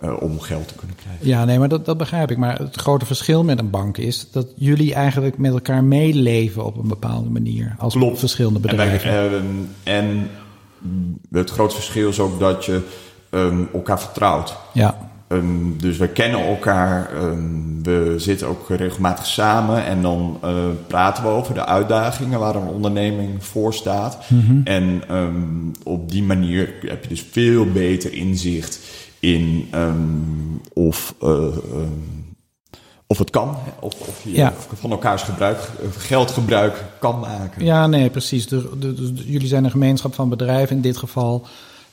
B: uh, om geld te kunnen krijgen.
A: Ja, nee, maar dat, dat begrijp ik. Maar het grote verschil met een bank is dat jullie eigenlijk met elkaar meeleven op een bepaalde manier. Als
B: Klopt.
A: verschillende bedrijven.
B: En, wij, uh, en, het grote verschil is ook dat je um, elkaar vertrouwt.
A: Ja.
B: Um, dus we kennen elkaar, um, we zitten ook regelmatig samen en dan uh, praten we over de uitdagingen waar een onderneming voor staat.
A: Mhm.
B: En op die manier heb je dus veel beter inzicht in um, of, uh, um, of het kan, of, of je
A: ja.
B: van elkaars gebruik, geldgebruik kan maken.
A: Ja, nee, precies. De, de, de, jullie zijn een gemeenschap van bedrijven in dit geval,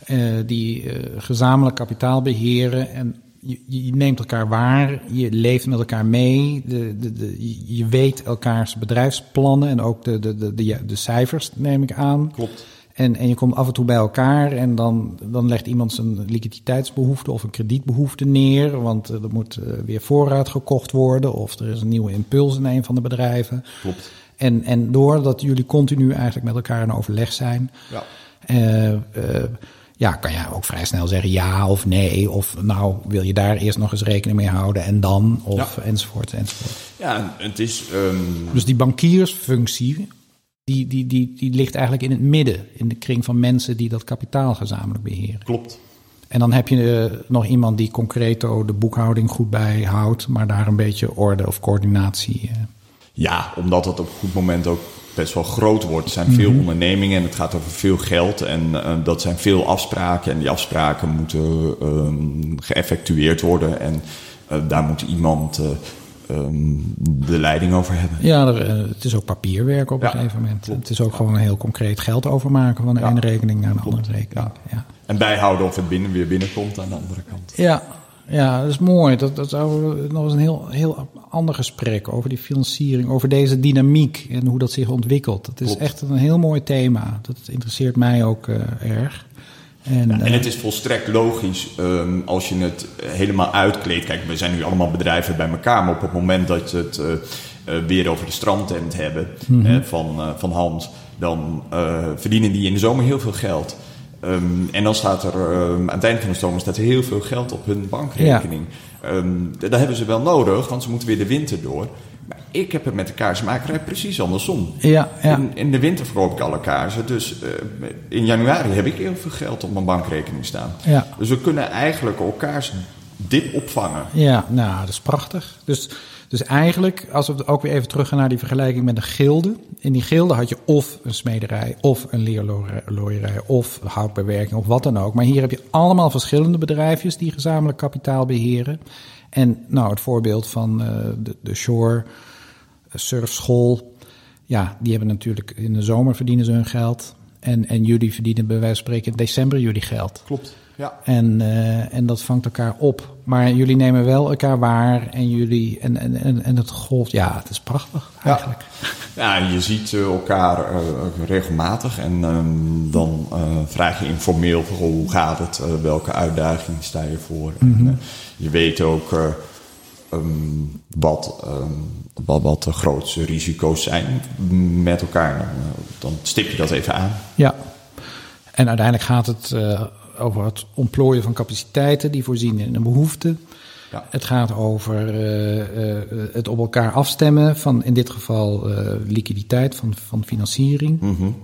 A: uh, die uh, gezamenlijk kapitaal beheren. En je, je, neemt elkaar waar, je leeft met elkaar mee, de, de, de, je weet elkaars bedrijfsplannen en ook de, de, de, de, de cijfers, neem ik aan.
B: Klopt.
A: En, en je komt af en toe bij elkaar en dan, dan legt iemand zijn liquiditeitsbehoefte of een kredietbehoefte neer. Want er moet uh, weer voorraad gekocht worden of er is een nieuwe impuls in een van de bedrijven.
B: Klopt.
A: En, en doordat jullie continu eigenlijk met elkaar in overleg zijn,
B: ja.
A: Uh, uh, ja, kan je ook vrij snel zeggen ja of nee. Of nou, wil je daar eerst nog eens rekening mee houden en dan, of
B: ja.
A: enzovoort, enzovoort.
B: Ja, het is... Um...
A: Dus die bankiersfunctie, die, die, die, die ligt eigenlijk in het midden, in de kring van mensen die dat kapitaal gezamenlijk beheren.
B: Klopt.
A: En dan heb je uh, nog iemand die concreto de boekhouding goed bijhoudt, maar daar een beetje orde of coördinatie. Uh.
B: Ja, omdat het op een goed moment ook best wel groot wordt. Er zijn veel mm-hmm. ondernemingen en het gaat over veel geld. En uh, dat zijn veel afspraken. En die afspraken moeten um, geëffectueerd worden. En daar moet iemand um, de leiding over hebben.
A: Ja, er, uh, het is ook papierwerk op
B: Ja,
A: een gegeven moment. Het is ook gewoon heel concreet geld overmaken van de ene rekening naar de
B: Klopt.
A: andere rekening. Ja.
B: En bijhouden of het binnen weer binnenkomt aan de andere kant.
A: Ja, ja, dat is mooi. Dat, dat zou nog eens een heel, heel ander gesprek over die financiering, over deze dynamiek en hoe dat zich ontwikkelt. Het is
B: Klopt.
A: echt een heel mooi thema. Dat interesseert mij ook uh, erg. En,
B: Ja, en
A: uh,
B: het is volstrekt logisch um, als je het helemaal uitkleedt. Kijk, we zijn nu allemaal bedrijven bij elkaar, maar op het moment dat je het uh, uh, weer over de strandtent hebben
A: Mhm.
B: van, uh, van Hans, dan verdienen die in de zomer heel veel geld. Um, en dan staat er um, aan het eind van de zomer staat er heel veel geld op hun bankrekening. Ja. Dat hebben ze wel nodig, want ze moeten weer de winter door. Maar ik heb het met de kaarsmakerij precies andersom.
A: ja, ja.
B: In, in, de winter verkoop ik alle kaarsen. Dus uh, in januari heb ik heel veel geld op mijn bankrekening staan.
A: Ja.
B: Dus we kunnen eigenlijk elkaars dip opvangen.
A: Ja, nou, dat is prachtig. Dus, dus eigenlijk, als we ook weer even teruggaan naar die vergelijking met een gilde. In die gilde had je of een smederij, of een leerlooierij, of houtbewerking, of wat dan ook. Maar hier heb je allemaal verschillende bedrijfjes die gezamenlijk kapitaal beheren. En nou, het voorbeeld van uh, de, de Shore Surfschool. Ja, die hebben natuurlijk in de zomer verdienen ze hun geld. En, en jullie verdienen bij wijze van spreken in december jullie geld.
B: Klopt. Ja.
A: En, uh, en dat vangt elkaar op. Maar jullie nemen wel elkaar waar en jullie en, en, en, en het golft. Ja, het is prachtig eigenlijk.
B: Ja, ja je ziet elkaar uh, regelmatig en um, dan vraag je informeel hoe gaat het, welke uitdaging sta je voor. En, je weet ook ehm, wat, ehm, wat, wat de grootste risico's zijn met elkaar. Dan, dan stip je dat even aan.
A: Ja, en uiteindelijk gaat het uh, over het ontplooien van capaciteiten die voorzien in een behoefte. Ja. Het gaat over uh, het op elkaar afstemmen van in dit geval liquiditeit van, van financiering. Mm -hmm.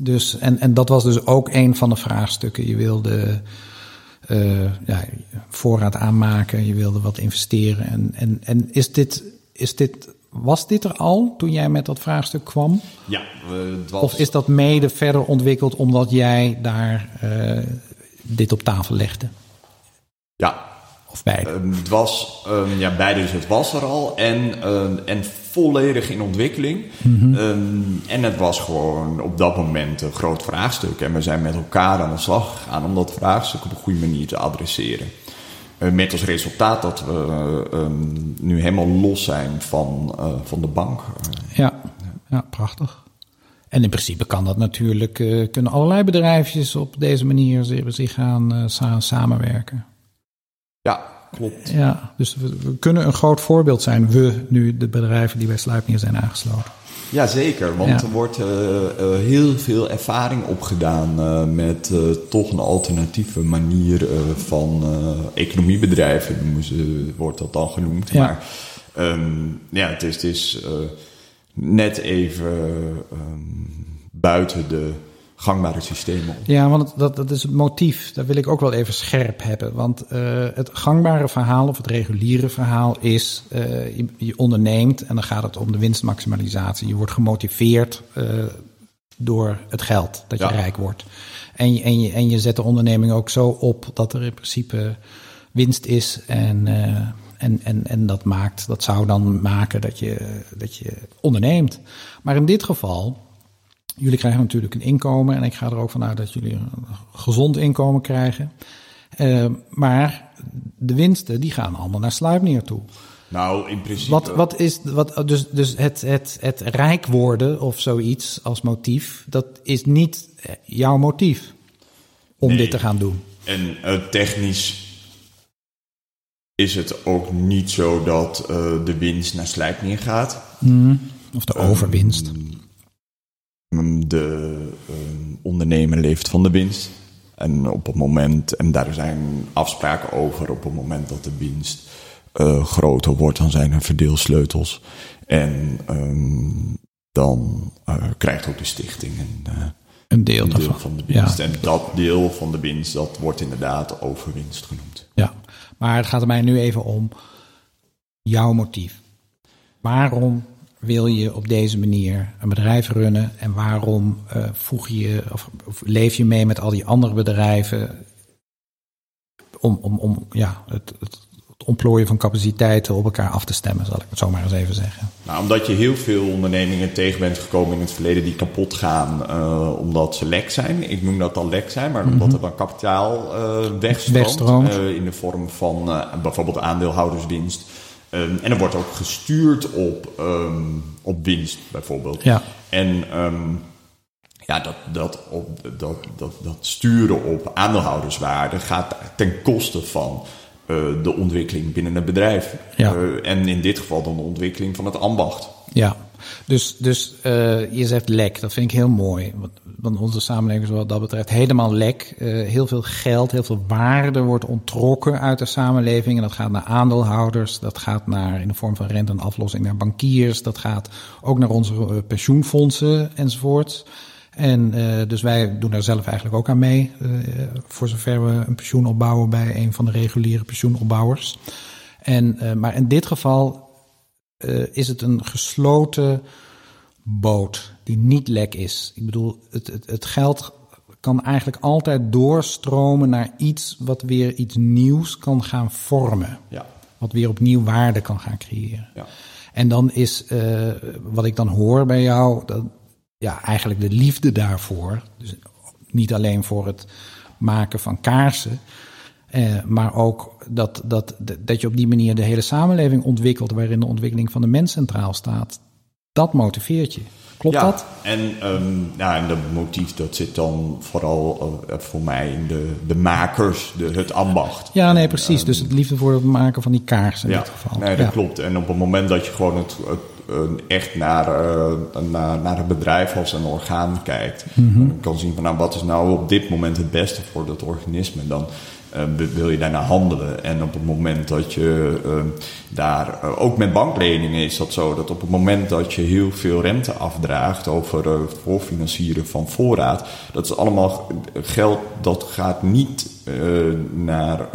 A: Dus, en, en dat was dus ook een van de vraagstukken. Je wilde ja, voorraad aanmaken, je wilde wat investeren. En, en, en is dit, is dit was dit er al toen jij met dat vraagstuk kwam?
B: Ja,
A: het was... Of is dat mede verder ontwikkeld omdat jij daar uh, dit op tafel legde?
B: Ja.
A: Of beide?
B: Uh, het was, um, ja, beide. Dus het was er al en, uh, en volledig in ontwikkeling. Mm -hmm. um, en het was gewoon op dat moment een groot vraagstuk. En we zijn met elkaar aan de slag gegaan om dat vraagstuk op een goede manier te adresseren. Uh, met als resultaat dat we uh, um, nu helemaal los zijn van, uh, van de bank.
A: Ja, ja, prachtig. En in principe kan dat natuurlijk, kunnen allerlei bedrijfjes op deze manier zich gaan samenwerken.
B: Ja, klopt.
A: Ja, dus we, we, kunnen een groot voorbeeld zijn, we nu, de bedrijven die bij Sluipnier zijn aangesloten.
B: Ja, zeker. Want ja. er wordt uh, uh, heel veel ervaring opgedaan uh, met toch een alternatieve manier van economiebedrijven, wordt dat dan genoemd. Ja. Maar um, ja, het is, het is net even um, buiten de gangbare systemen.
A: Ja, want dat, dat is het motief. Dat wil ik ook wel even scherp hebben. Want uh, het gangbare verhaal of het reguliere verhaal is... Uh, je, je, onderneemt en dan gaat het om de winstmaximalisatie. Je wordt gemotiveerd uh, door het geld, dat je ja. rijk wordt. En je, en, je, en je zet de onderneming ook zo op dat er in principe winst is en... En, en, en dat maakt, dat zou dan maken dat je, dat je onderneemt. Maar in dit geval Jullie krijgen natuurlijk een inkomen en ik ga er ook vanuit dat jullie een gezond inkomen krijgen. Uh, maar de winsten die gaan allemaal naar Sluipnier toe.
B: Nou, in principe.
A: Wat, wat is, wat, dus dus het, het, het rijk worden of zoiets als motief, dat is niet jouw motief om
B: nee.
A: dit te gaan doen.
B: En uh, technisch is het ook niet zo dat uh, de winst naar Sluipnier gaat.
A: Mm, of de overwinst. Um,
B: de uh, ondernemer leeft van de winst. En op het moment, en daar zijn afspraken over, op het moment dat de winst uh, groter wordt, dan zijn er verdeelsleutels. En um, dan uh, krijgt ook de stichting een,
A: een deel,
B: een
A: deel
B: van de winst. Ja. En dat deel van de winst, dat wordt inderdaad overwinst genoemd.
A: Ja, maar het gaat er mij nu even om jouw motief. Waarom wil je op deze manier een bedrijf runnen en waarom uh, voeg je of, of, leef je mee met al die andere bedrijven om, om, om ja, het, het, het ontplooien van capaciteiten op elkaar af te stemmen, zal ik het zo maar eens even zeggen.
B: Nou, omdat je heel veel ondernemingen tegen bent gekomen in het verleden die kapot gaan uh, omdat ze lek zijn. Ik noem dat dan lek zijn, maar omdat mm -hmm. er dan kapitaal uh, wegstroomt,
A: wegstroomt.
B: in de vorm van bijvoorbeeld aandeelhouderswinst. Um, en er wordt ook gestuurd op, um, op winst, bijvoorbeeld.
A: Ja.
B: En um, ja, dat, dat, op, dat, dat, dat sturen op aandeelhouderswaarde gaat ten koste van uh, de ontwikkeling binnen het bedrijf.
A: Ja.
B: Uh, en in dit geval dan de ontwikkeling van het ambacht.
A: Ja, dus, dus uh, je zegt lek, dat vind ik heel mooi. Want, onze samenleving is wat dat betreft helemaal lek. Uh, heel veel geld, heel veel waarde wordt ontrokken uit de samenleving. En dat gaat naar aandeelhouders, dat gaat naar in de vorm van rente en aflossing naar bankiers. Dat gaat ook naar onze uh, pensioenfondsen enzovoort. En dus wij doen daar zelf eigenlijk ook aan mee. Voor zover we een pensioen opbouwen bij een van de reguliere pensioenopbouwers. En, maar in dit geval uh, is het een gesloten boot die niet lek is. Ik bedoel, het, het, het geld kan eigenlijk altijd doorstromen naar iets wat weer iets nieuws kan gaan vormen.
B: Ja.
A: Wat weer opnieuw waarde kan gaan creëren.
B: Ja.
A: En dan is, uh, wat ik dan hoor bij jou, dat, ja, eigenlijk de liefde daarvoor. Dus niet alleen voor het maken van kaarsen, uh, maar ook dat, dat, dat je op die manier de hele samenleving ontwikkelt, waarin de ontwikkeling van de mens centraal staat. Dat motiveert je. Klopt
B: ja,
A: dat?
B: En, um, ja, en dat motief dat zit dan vooral uh, voor mij in de, de makers, de, het ambacht.
A: Ja, nee, precies. Um, dus het liefde voor het maken van die kaars in
B: ja,
A: dit geval.
B: Nee, dat
A: ja.
B: klopt. En op het moment dat je gewoon het, het echt naar, uh, naar, naar het bedrijf als een orgaan kijkt. En kan zien van nou, wat is nou op dit moment het beste voor dat organisme. Dan uh, wil je daarna handelen. En op het moment dat je uh, daar, uh, ook met bankleningen is dat zo, dat op het moment dat je heel veel rente afdraagt over het voorfinancieren van voorraad, dat is allemaal geld dat gaat niet naar,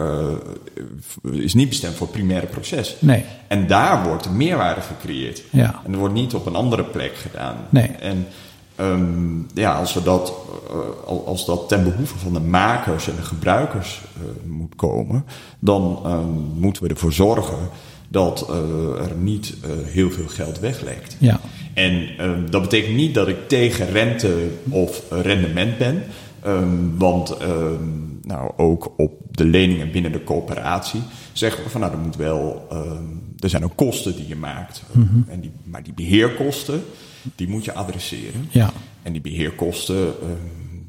B: is niet bestemd voor het primaire proces.
A: Nee.
B: En daar wordt meerwaarde gecreëerd.
A: Ja.
B: En dat wordt niet op een andere plek gedaan.
A: Nee.
B: En Um, ja, als, we dat, uh, als dat ten behoeve van de makers en de gebruikers uh, moet komen, dan um, moeten we ervoor zorgen dat uh, er niet heel veel geld weglekt.
A: Ja.
B: En um, dat betekent niet dat ik tegen rente of rendement ben, want nou, ook op de leningen binnen de coöperatie zeggen we van nou, er moet wel, er zijn ook kosten die je maakt,
A: mm -hmm.
B: en die, maar die beheerkosten die moet je adresseren.
A: Ja.
B: En die beheerkosten, uh,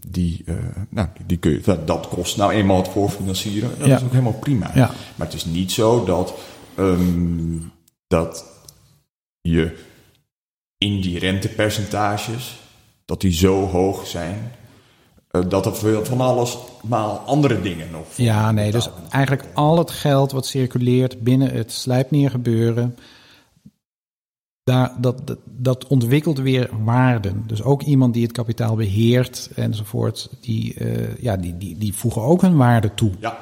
B: die, uh, nou, die kun je, dat kost nou eenmaal het voorfinancieren. Dat
A: ja.
B: is ook helemaal prima.
A: Ja.
B: Maar het is niet zo dat, um, dat je in die rentepercentages, dat die zo hoog zijn, uh, dat er van alles, maar andere dingen nog.
A: Ja, nee, dus eigenlijk al het geld wat circuleert binnen het slijpneergebeuren daar, dat, dat, dat ontwikkelt weer waarden. Dus ook iemand die het kapitaal beheert enzovoort, die, uh, ja, die, die, die voegen ook hun waarde toe.
B: Ja,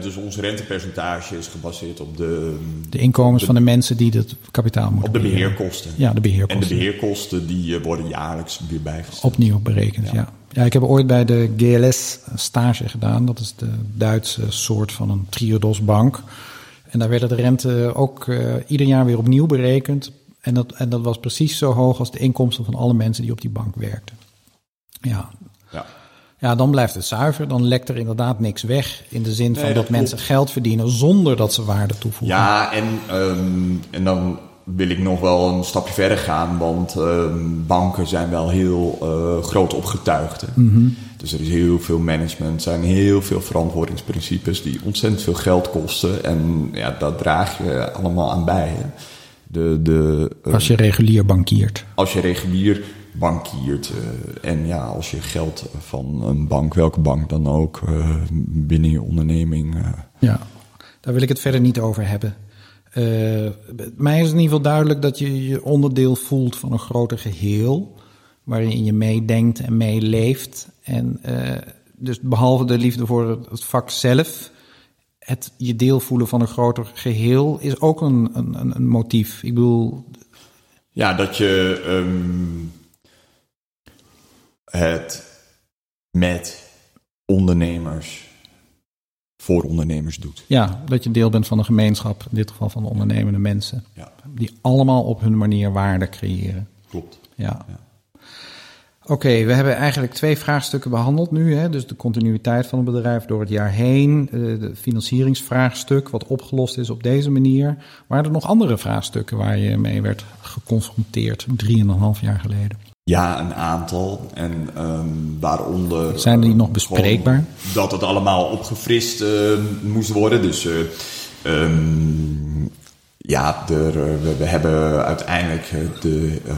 B: dus ons rentepercentage is gebaseerd op de...
A: De inkomens de, van de mensen die het kapitaal moeten
B: Op de beheerkosten.
A: Ja, de beheerkosten.
B: En de beheerkosten die worden jaarlijks weer bijgesteld.
A: Opnieuw berekend, ja. ja. ja. ik heb ooit bij de GLS stage gedaan. Dat is de Duitse soort van een Triodosbank. En daar werd de rente ook uh, ieder jaar weer opnieuw berekend en dat, en dat was precies zo hoog als de inkomsten van alle mensen die op die bank werkten. Ja.
B: Ja,
A: ja dan blijft het zuiver. Dan lekt er inderdaad niks weg. In de zin van dat,
B: dat
A: mensen geld verdienen zonder dat ze waarde toevoegen.
B: ja en, um, en dan wil ik nog wel een stapje verder gaan. Want um, banken zijn wel heel uh, groot opgetuigd.
A: Mm -hmm.
B: Dus er is heel veel management, er zijn heel veel verantwoordingsprincipes die ontzettend veel geld kosten. En ja, dat draag je allemaal aan bij. Hè? De, de, uh,
A: Als je regulier bankiert.
B: als je regulier bankiert uh, en ja, als je geld van een bank, welke bank dan ook, uh, binnen je onderneming. uh,
A: Ja, daar wil ik het verder niet over hebben. Mij is in ieder geval duidelijk dat je je onderdeel voelt van een groter geheel. Waarin je meedenkt en meeleeft. En dus behalve de liefde voor het vak zelf, het je deel voelen van een groter geheel is ook een, een, een motief. Ik bedoel.
B: Ja, dat je um, het met ondernemers voor ondernemers doet.
A: Ja, dat je deel bent van een gemeenschap, in dit geval van ondernemende mensen.
B: Ja.
A: Die allemaal op hun manier waarde creëren.
B: Klopt.
A: Ja.
B: Ja.
A: Oké, okay, we hebben eigenlijk twee vraagstukken behandeld nu. Hè? Dus de continuïteit van het bedrijf door het jaar heen. Het financieringsvraagstuk, wat opgelost is op deze manier. Waren er nog andere vraagstukken waar je mee werd geconfronteerd drieënhalf jaar geleden?
B: Ja, een aantal. En um, waaronder.
A: Zijn die nog bespreekbaar?
B: Dat het allemaal opgefrist uh, moest worden. Dus. Uh, um, ja, er, we, we, hebben uiteindelijk de. Uh,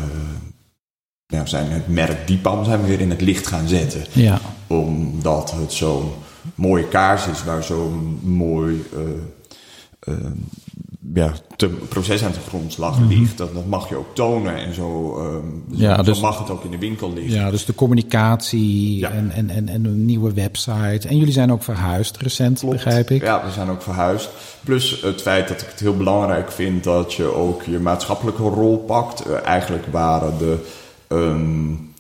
B: ja, zijn het merk Diepam zijn we weer in het licht gaan zetten.
A: Ja.
B: Omdat het zo'n mooie kaars is waar zo'n mooi uh, uh, ja, te, proces aan de grondslag mm -hmm. ligt. Dat, dat mag je ook tonen en zo, uh,
A: ja,
B: zo
A: dus,
B: mag het ook in de winkel liggen.
A: Ja, dus de communicatie ja. en, en, en, en een nieuwe website. En jullie zijn ook verhuisd recent,
B: Klopt.
A: begrijp ik.
B: Ja, we zijn ook verhuisd. Plus het feit dat ik het heel belangrijk vind dat je ook je maatschappelijke rol pakt. Uh, eigenlijk waren de Um,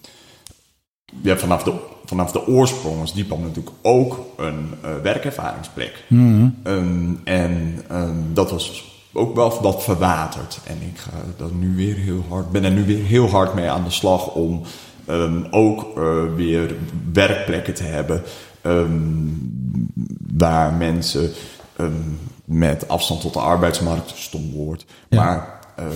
B: ja, vanaf, de, vanaf de oorsprong is Diepam natuurlijk ook een uh, werkervaringsplek.
A: Mm
B: -hmm. um, en um, dat was ook wel wat verwaterd. En ik ga dat nu weer heel hard, ben er nu weer heel hard mee aan de slag om ook uh, weer werkplekken te hebben waar mensen met afstand tot de arbeidsmarkt, stom woord,
A: Ja.
B: maar ehm,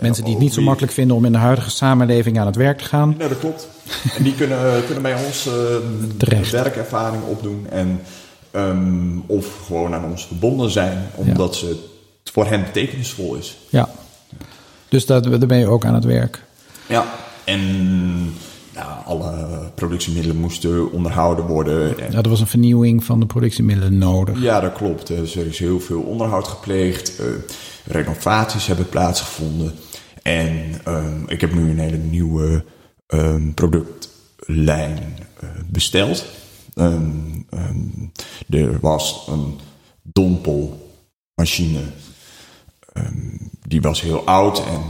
A: Mensen die het niet zo makkelijk vinden om in de huidige samenleving aan het werk te gaan.
B: Nee, dat klopt. En die kunnen, kunnen bij ons eh,
A: Terecht.
B: werkervaring opdoen. En, ehm, of gewoon aan ons verbonden zijn, omdat ze het voor hen betekenisvol is.
A: Ja. Dus daar, daar ben je ook aan het werk.
B: Ja. En nou, alle productiemiddelen moesten onderhouden worden. En,
A: Ja, er was een vernieuwing van de productiemiddelen nodig.
B: ja, dat klopt. Dus er is heel veel onderhoud gepleegd. eh, renovaties hebben plaatsgevonden. En ehm, ik heb nu een hele nieuwe ehm, productlijn eh, besteld. Ehm, er was een dompelmachine. die was heel oud en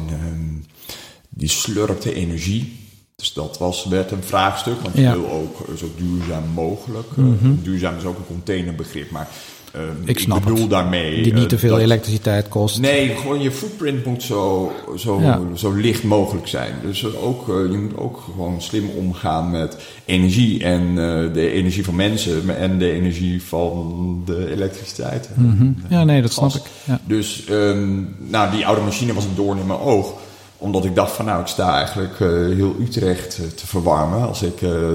B: die slurpte energie. Dus dat was, werd een vraagstuk, want je
A: Ja. Mhm.
B: wil ook zo duurzaam mogelijk. eh, Duurzaam is ook een containerbegrip, maar ehm,
A: Ik snap
B: bedoel
A: het.
B: daarmee...
A: Die niet
B: eh,
A: te veel
B: dat-
A: elektriciteit kost.
B: Nee, gewoon je footprint moet zo, zo,
A: Ja.
B: zo licht mogelijk zijn. Dus ook, eh, je moet ook gewoon slim omgaan met energie. En eh, de energie van mensen en de energie van de elektriciteit.
A: Mhm. Ja, nee, dat snap ik. Ja.
B: Dus ehm, nou, die oude machine was een doorn in mijn oog. Omdat ik dacht van nou, ik sta eigenlijk heel Utrecht te verwarmen. Als ik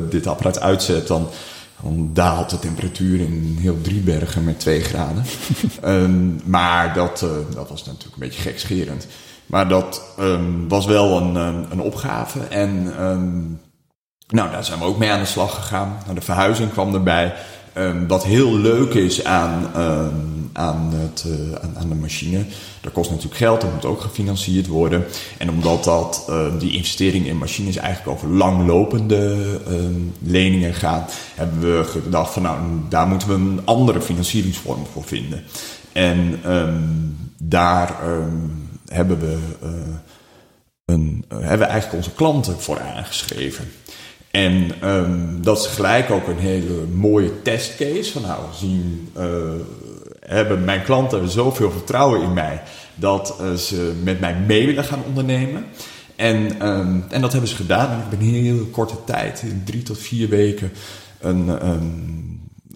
B: dit apparaat uitzet, dan, dan daalt de temperatuur in heel Driebergen met 2 graden. Ehm, maar dat, eh, dat was natuurlijk een beetje gekscherend. Maar dat ehm, was wel een, ehm, een opgave. En nou, daar zijn we ook mee aan de slag gegaan. Nou, de verhuizing kwam erbij. Ehm, wat heel leuk is aan, ehm, aan, het, eh, aan, de machine. Dat kost natuurlijk geld, dat moet ook gefinancierd worden. En omdat dat, ehm, die investering in machines eigenlijk over langlopende leningen gaat, hebben we gedacht van nou, daar moeten we een andere financieringsvorm voor vinden. En daar hebben we eh, een, hebben we eigenlijk onze klanten voor aangeschreven. En ehm, dat is gelijk ook een hele mooie testcase. Van nou, zien, eh, hebben mijn klanten zoveel vertrouwen in mij dat eh, ze met mij mee willen gaan ondernemen. En, ehm, en dat hebben ze gedaan. En ik ben in een heel korte tijd, in drie tot vier weken, een, ehm,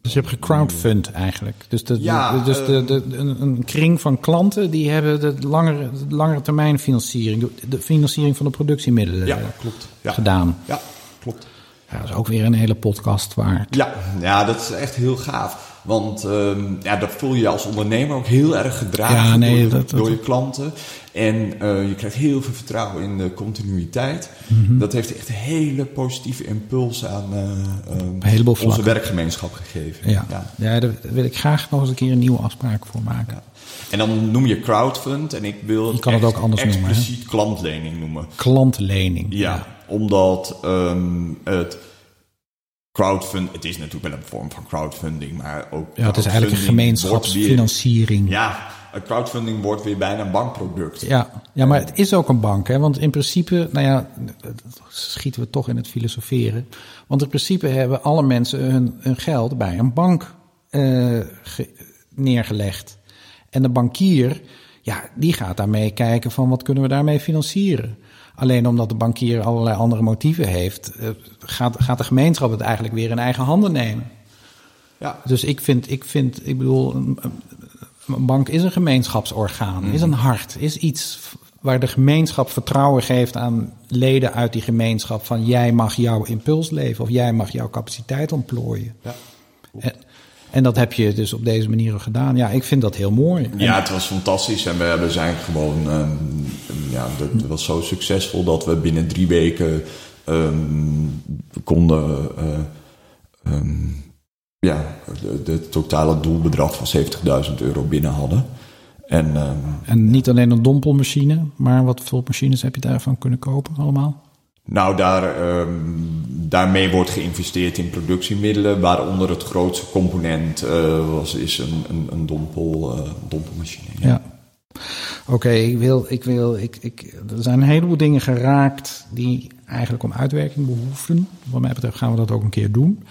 A: Dus je hebt gecrowdfund eigenlijk. Dus, de,
B: Ja,
A: dus de, de, een, kring van klanten die hebben de langere, de langere termijn financiering, de, financiering van de productiemiddelen
B: ja, klopt. Ja,
A: gedaan.
B: ja klopt.
A: Ja, dat is ook weer een hele podcast waard.
B: Ja, ja, dat is echt heel gaaf. Want ehm, ja, dat voel je als ondernemer ook heel erg gedragen
A: Ja, nee,
B: door, je,
A: dat- dat-
B: door je klanten. En eh, je krijgt heel veel vertrouwen in de continuïteit.
A: Mhm.
B: Dat heeft echt een hele positieve impuls aan eh, ehm, onze
A: vlakken.
B: werkgemeenschap gegeven.
A: Ja. Ja. daar wil ik graag nog eens een keer een nieuwe afspraak voor maken.
B: En dan noem je crowdfund en ik wil
A: Je kan het
B: echt
A: ook anders noemen,
B: expliciet klantlening noemen.
A: Klantlening.
B: Ja, omdat ehm, het crowdfund, het is natuurlijk wel een vorm van crowdfunding, maar ook
A: Ja, het is eigenlijk een
B: crowdfunding
A: gemeenschapsfinanciering.
B: Ja, crowdfunding wordt weer bijna een bankproduct.
A: Ja, ja, maar het is ook een bank, hè? want in principe, nou ja, schieten we toch in het filosoferen. Want in principe hebben alle mensen hun, hun geld bij een bank eh, ge- neergelegd. En de bankier, ja, die gaat daarmee kijken van wat kunnen we daarmee financieren. Alleen omdat de bankier allerlei andere motieven heeft, eh, gaat, gaat de gemeenschap het eigenlijk weer in eigen handen nemen.
B: Ja,
A: Dus ik vind, ik vind, ik bedoel, een, bank is een gemeenschapsorgaan, is een hart, is iets waar de gemeenschap vertrouwen geeft aan leden uit die gemeenschap van jij mag jouw impuls leven of jij mag jouw capaciteit ontplooien.
B: ja.
A: En, en dat heb je dus op deze manier gedaan. Ja, ik vind dat heel mooi.
B: Ja, het was fantastisch en we hebben zijn gewoon, ehm, ja, dat het was zo succesvol dat we binnen drie weken ehm, konden, eh, ehm, ja, de totale doelbedrag van 70.000 euro binnen hadden. En
A: En niet alleen een dompelmachine, maar wat voor machines heb je daarvan kunnen kopen allemaal?
B: Nou, daar, daarmee wordt geïnvesteerd in productiemiddelen, waaronder het grootste component eh, was, is een, een, een dompel, eh, dompelmachine. Ja.
A: Ja. Oké, ik wil, ik wil, ik, ik, er zijn een heleboel dingen geraakt die eigenlijk om uitwerking behoeven. Wat mij betreft gaan we dat ook een keer doen.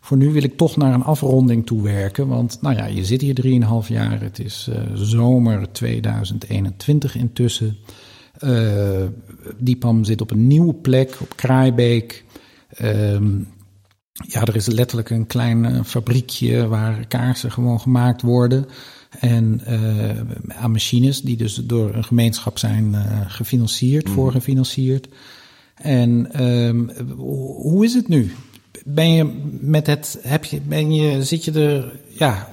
A: Voor nu wil ik toch naar een afronding toe werken. Want nou ja, je zit hier 3,5 jaar. Het is eh, zomer 2021 intussen. Eh Diepam zit op een nieuwe plek, op Kraaibeek. Ehm, ja, er is letterlijk een klein eh, fabriekje waar kaarsen gewoon gemaakt worden. En uh, aan machines die dus door een gemeenschap zijn uh, gefinancierd, mm. voorgefinancierd. En um, hoe is het nu? Ben je met het, heb je, ben je, zit je er, ja...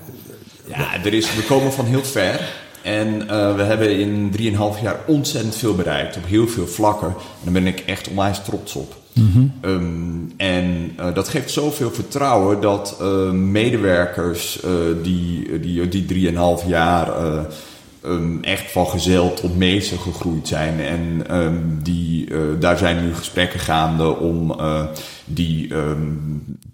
B: Ja, er is, we komen van heel ver. En uh, we hebben in 3,5 jaar ontzettend veel bereikt op heel veel vlakken. En daar ben ik echt onwijs trots op. Mm um, en uh, dat geeft zoveel vertrouwen dat uh, medewerkers die, die, die 3,5 jaar um, echt van gezel tot meester gegroeid zijn. En um, die, daar zijn nu gesprekken gaande om die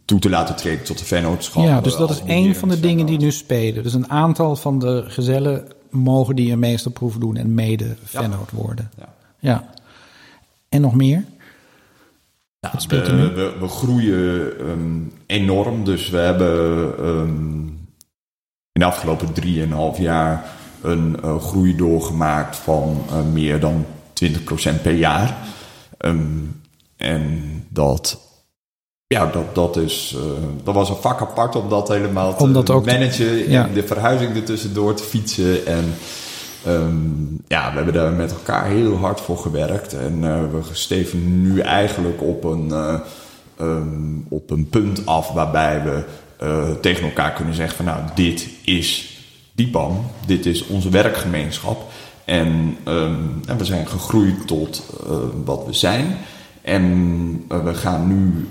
B: toe te laten treden tot de vennootschap.
A: Ja, dus dat is één van de dingen die nu spelen. Dus een aantal van de gezellen mogen die een meesterproef doen en mede vennoot worden. Ja. ja. En nog meer?
B: Ja, we, we, we, groeien um, enorm. Dus we hebben um, in de afgelopen 3,5 jaar een uh, groei doorgemaakt van uh, meer dan 20% per jaar. Um, en dat, ja, dat, dat, is, uh, dat was een vak apart om dat helemaal te ook managen. Ja. De verhuizing ertussendoor te fietsen. En Um, ja, we hebben daar met elkaar heel hard voor gewerkt. En uh, we steven nu eigenlijk op een, uh, um, op een punt af waarbij we uh, tegen elkaar kunnen zeggen van nou, dit is Diepam, dit is onze werkgemeenschap. En, um, en we zijn gegroeid tot wat we zijn. En we gaan nu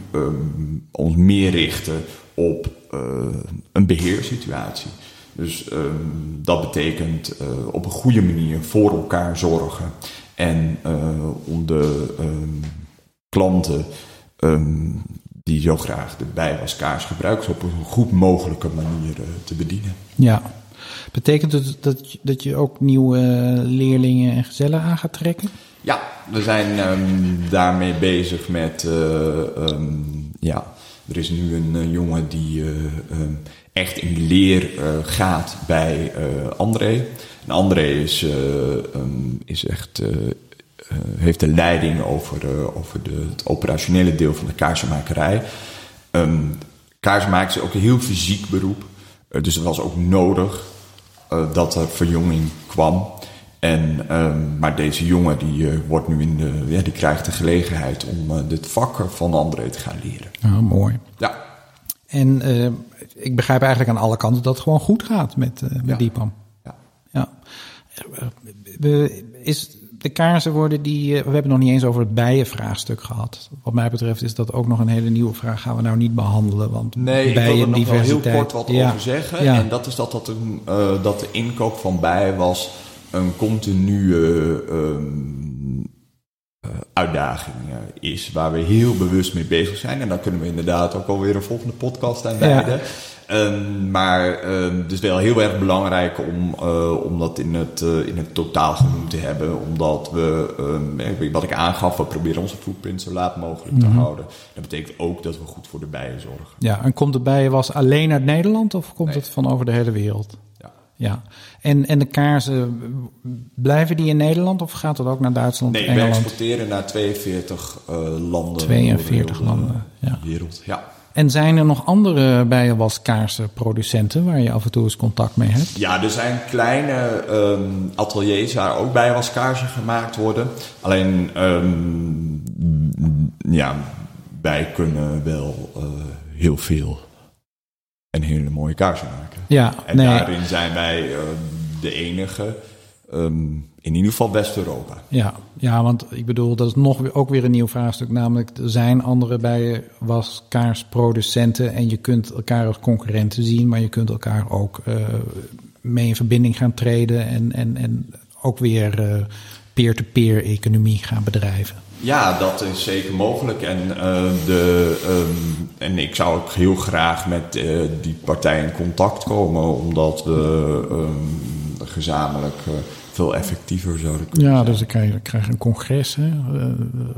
B: ons meer richten op een beheersituatie. Dus um, dat betekent uh, op een goede manier voor elkaar zorgen. En uh, om de um, klanten um, die zo graag de bijwaskaars gebruiken, op een goed mogelijke manier uh, te bedienen.
A: Ja. Betekent het dat, dat je ook nieuwe leerlingen en gezellen aan gaat trekken?
B: Ja, we zijn daarmee bezig met. ja, er is nu een jongen die echt in leer uh, gaat bij uh, André. En André is, uh, um, is echt, heeft de leiding over, over de, het operationele deel van de kaarsenmakerij. Um, kaarsenmaken is ook een heel fysiek beroep. dus het was ook nodig dat er verjonging kwam. En, um, maar deze jongen die wordt nu in de, ja, die krijgt de gelegenheid om dit vak van André te gaan leren.
A: Ah, mooi.
B: Ja.
A: En ik begrijp eigenlijk aan alle kanten dat het gewoon goed gaat met, uh, met ja. Diepam. Ja. ja. Is de kaarsen worden die. Eh, we hebben het nog niet eens over het bijenvraagstuk gehad. Wat mij betreft is dat ook nog een hele nieuwe vraag. Gaan we nou niet behandelen? Want
B: nee, bijen, ik wil er nog wel heel kort wat over zeggen. Ja. En dat is dat, dat, een, uh, dat de inkoop van bijen was een continue. Uh, uh, uitdaging uh, is, waar we heel bewust mee bezig zijn. En daar kunnen we inderdaad ook alweer een volgende podcast aan wijden. Ja. Um, maar um, het is wel heel erg belangrijk om, uh, om dat in het, in het totaal genoemd te hebben. Omdat we, um, wat ik aangaf, we proberen onze footprint zo laat mogelijk te mm -hmm. houden. Dat betekent ook dat we goed voor de bijen zorgen.
A: Ja, en komt de bijenwas alleen uit Nederland of komt nee. het van over de hele wereld? Ja, en, en de kaarsen, blijven die in Nederland of gaat dat ook naar Duitsland?
B: Nee, Engeland? we exporteren naar 42 uh, landen.
A: 42 de landen, ja.
B: Wereld, ja.
A: En zijn er nog andere bijenwaskaarsenproducenten waar je af en toe eens contact mee hebt?
B: Ja, er zijn kleine um, ateliers waar ook bijenwaskaarsen gemaakt worden. Alleen, um, ja, wij kunnen wel uh, heel veel en hele mooie kaarsen maken.
A: Ja,
B: en daarin zijn wij uh, de enige, um, in ieder geval West-Europa.
A: Ja, ja, want ik bedoel, dat is nog ook weer een nieuw vraagstuk. Namelijk, er zijn andere bij was kaarsproducenten en je kunt elkaar als concurrenten zien, maar je kunt elkaar ook uh, mee in verbinding gaan treden en, en, en ook weer uh, peer-to-peer economie gaan bedrijven.
B: Ja, dat is zeker mogelijk. En, uh, de, um, en ik zou ook heel graag met uh, die partij in contact komen, omdat we um, gezamenlijk uh, veel effectiever zouden kunnen
A: Ja,
B: zijn.
A: dus dan krijg, je, krijg je een congres hè,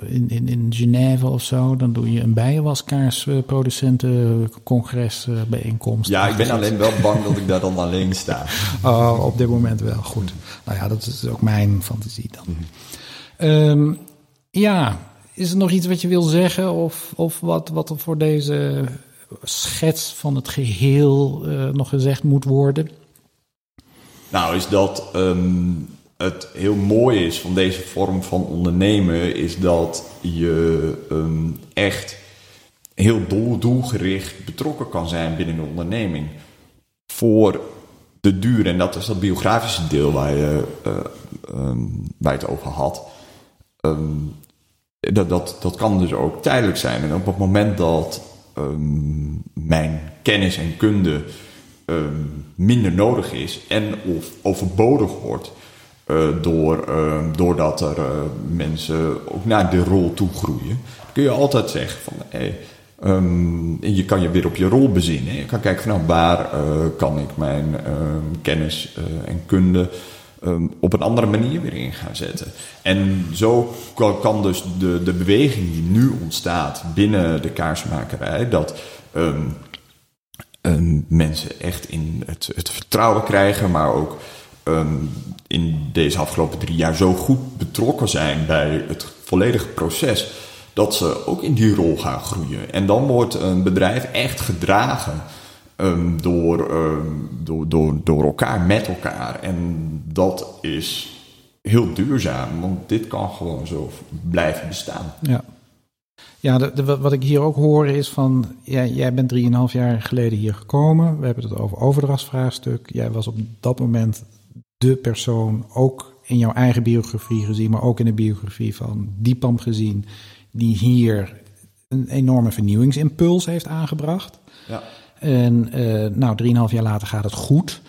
A: in, in, in Genève of zo. Dan doe je een bijenwaskaarsproducentencongres bijeenkomst.
B: Ja, ik ben alleen wel bang dat ik daar dan alleen sta.
A: Oh, op dit moment wel, goed. Nou ja, dat is ook mijn fantasie dan. Mm -hmm. um, ja, is er nog iets wat je wil zeggen of, of wat, wat er voor deze schets van het geheel uh, nog gezegd moet worden?
B: Nou, is dat ehm, het heel mooi is van deze vorm van ondernemen, is dat je ehm, echt heel doel, doelgericht betrokken kan zijn binnen een onderneming. Voor de duur, en dat is dat biografische deel waar je, uh, um, waar je het over had. Um, dat, dat, dat kan dus ook tijdelijk zijn. En op het moment dat um, mijn kennis en kunde minder nodig is en of overbodig wordt, uh, door, doordat er uh, mensen ook naar de rol toe groeien, kun je altijd zeggen van hey, um, je kan je weer op je rol bezinnen. Je kan kijken van nou, waar kan ik mijn kennis en kunde um, op een andere manier weer in gaan zetten. En zo kan dus de, de beweging die nu ontstaat binnen de kaarsmakerij, dat um, um, mensen echt in het, het, vertrouwen krijgen, maar ook in deze afgelopen drie jaar zo goed betrokken zijn bij het volledige proces. Dat ze ook in die rol gaan groeien. En dan wordt een bedrijf echt gedragen um, door, um, door, door, door elkaar, met elkaar. En dat is heel duurzaam, want dit kan gewoon zo blijven bestaan.
A: Ja. Ja, de, wat ik hier ook hoor is van, ja, jij bent drieënhalf jaar geleden hier gekomen. We hebben het over overdrachtsvraagstuk. Jij was op dat moment de persoon, ook in jouw eigen biografie gezien, maar ook in de biografie van Diepam gezien, die hier een enorme vernieuwingsimpuls heeft aangebracht. Ja. En uh, nou, drieënhalf jaar later gaat het goed.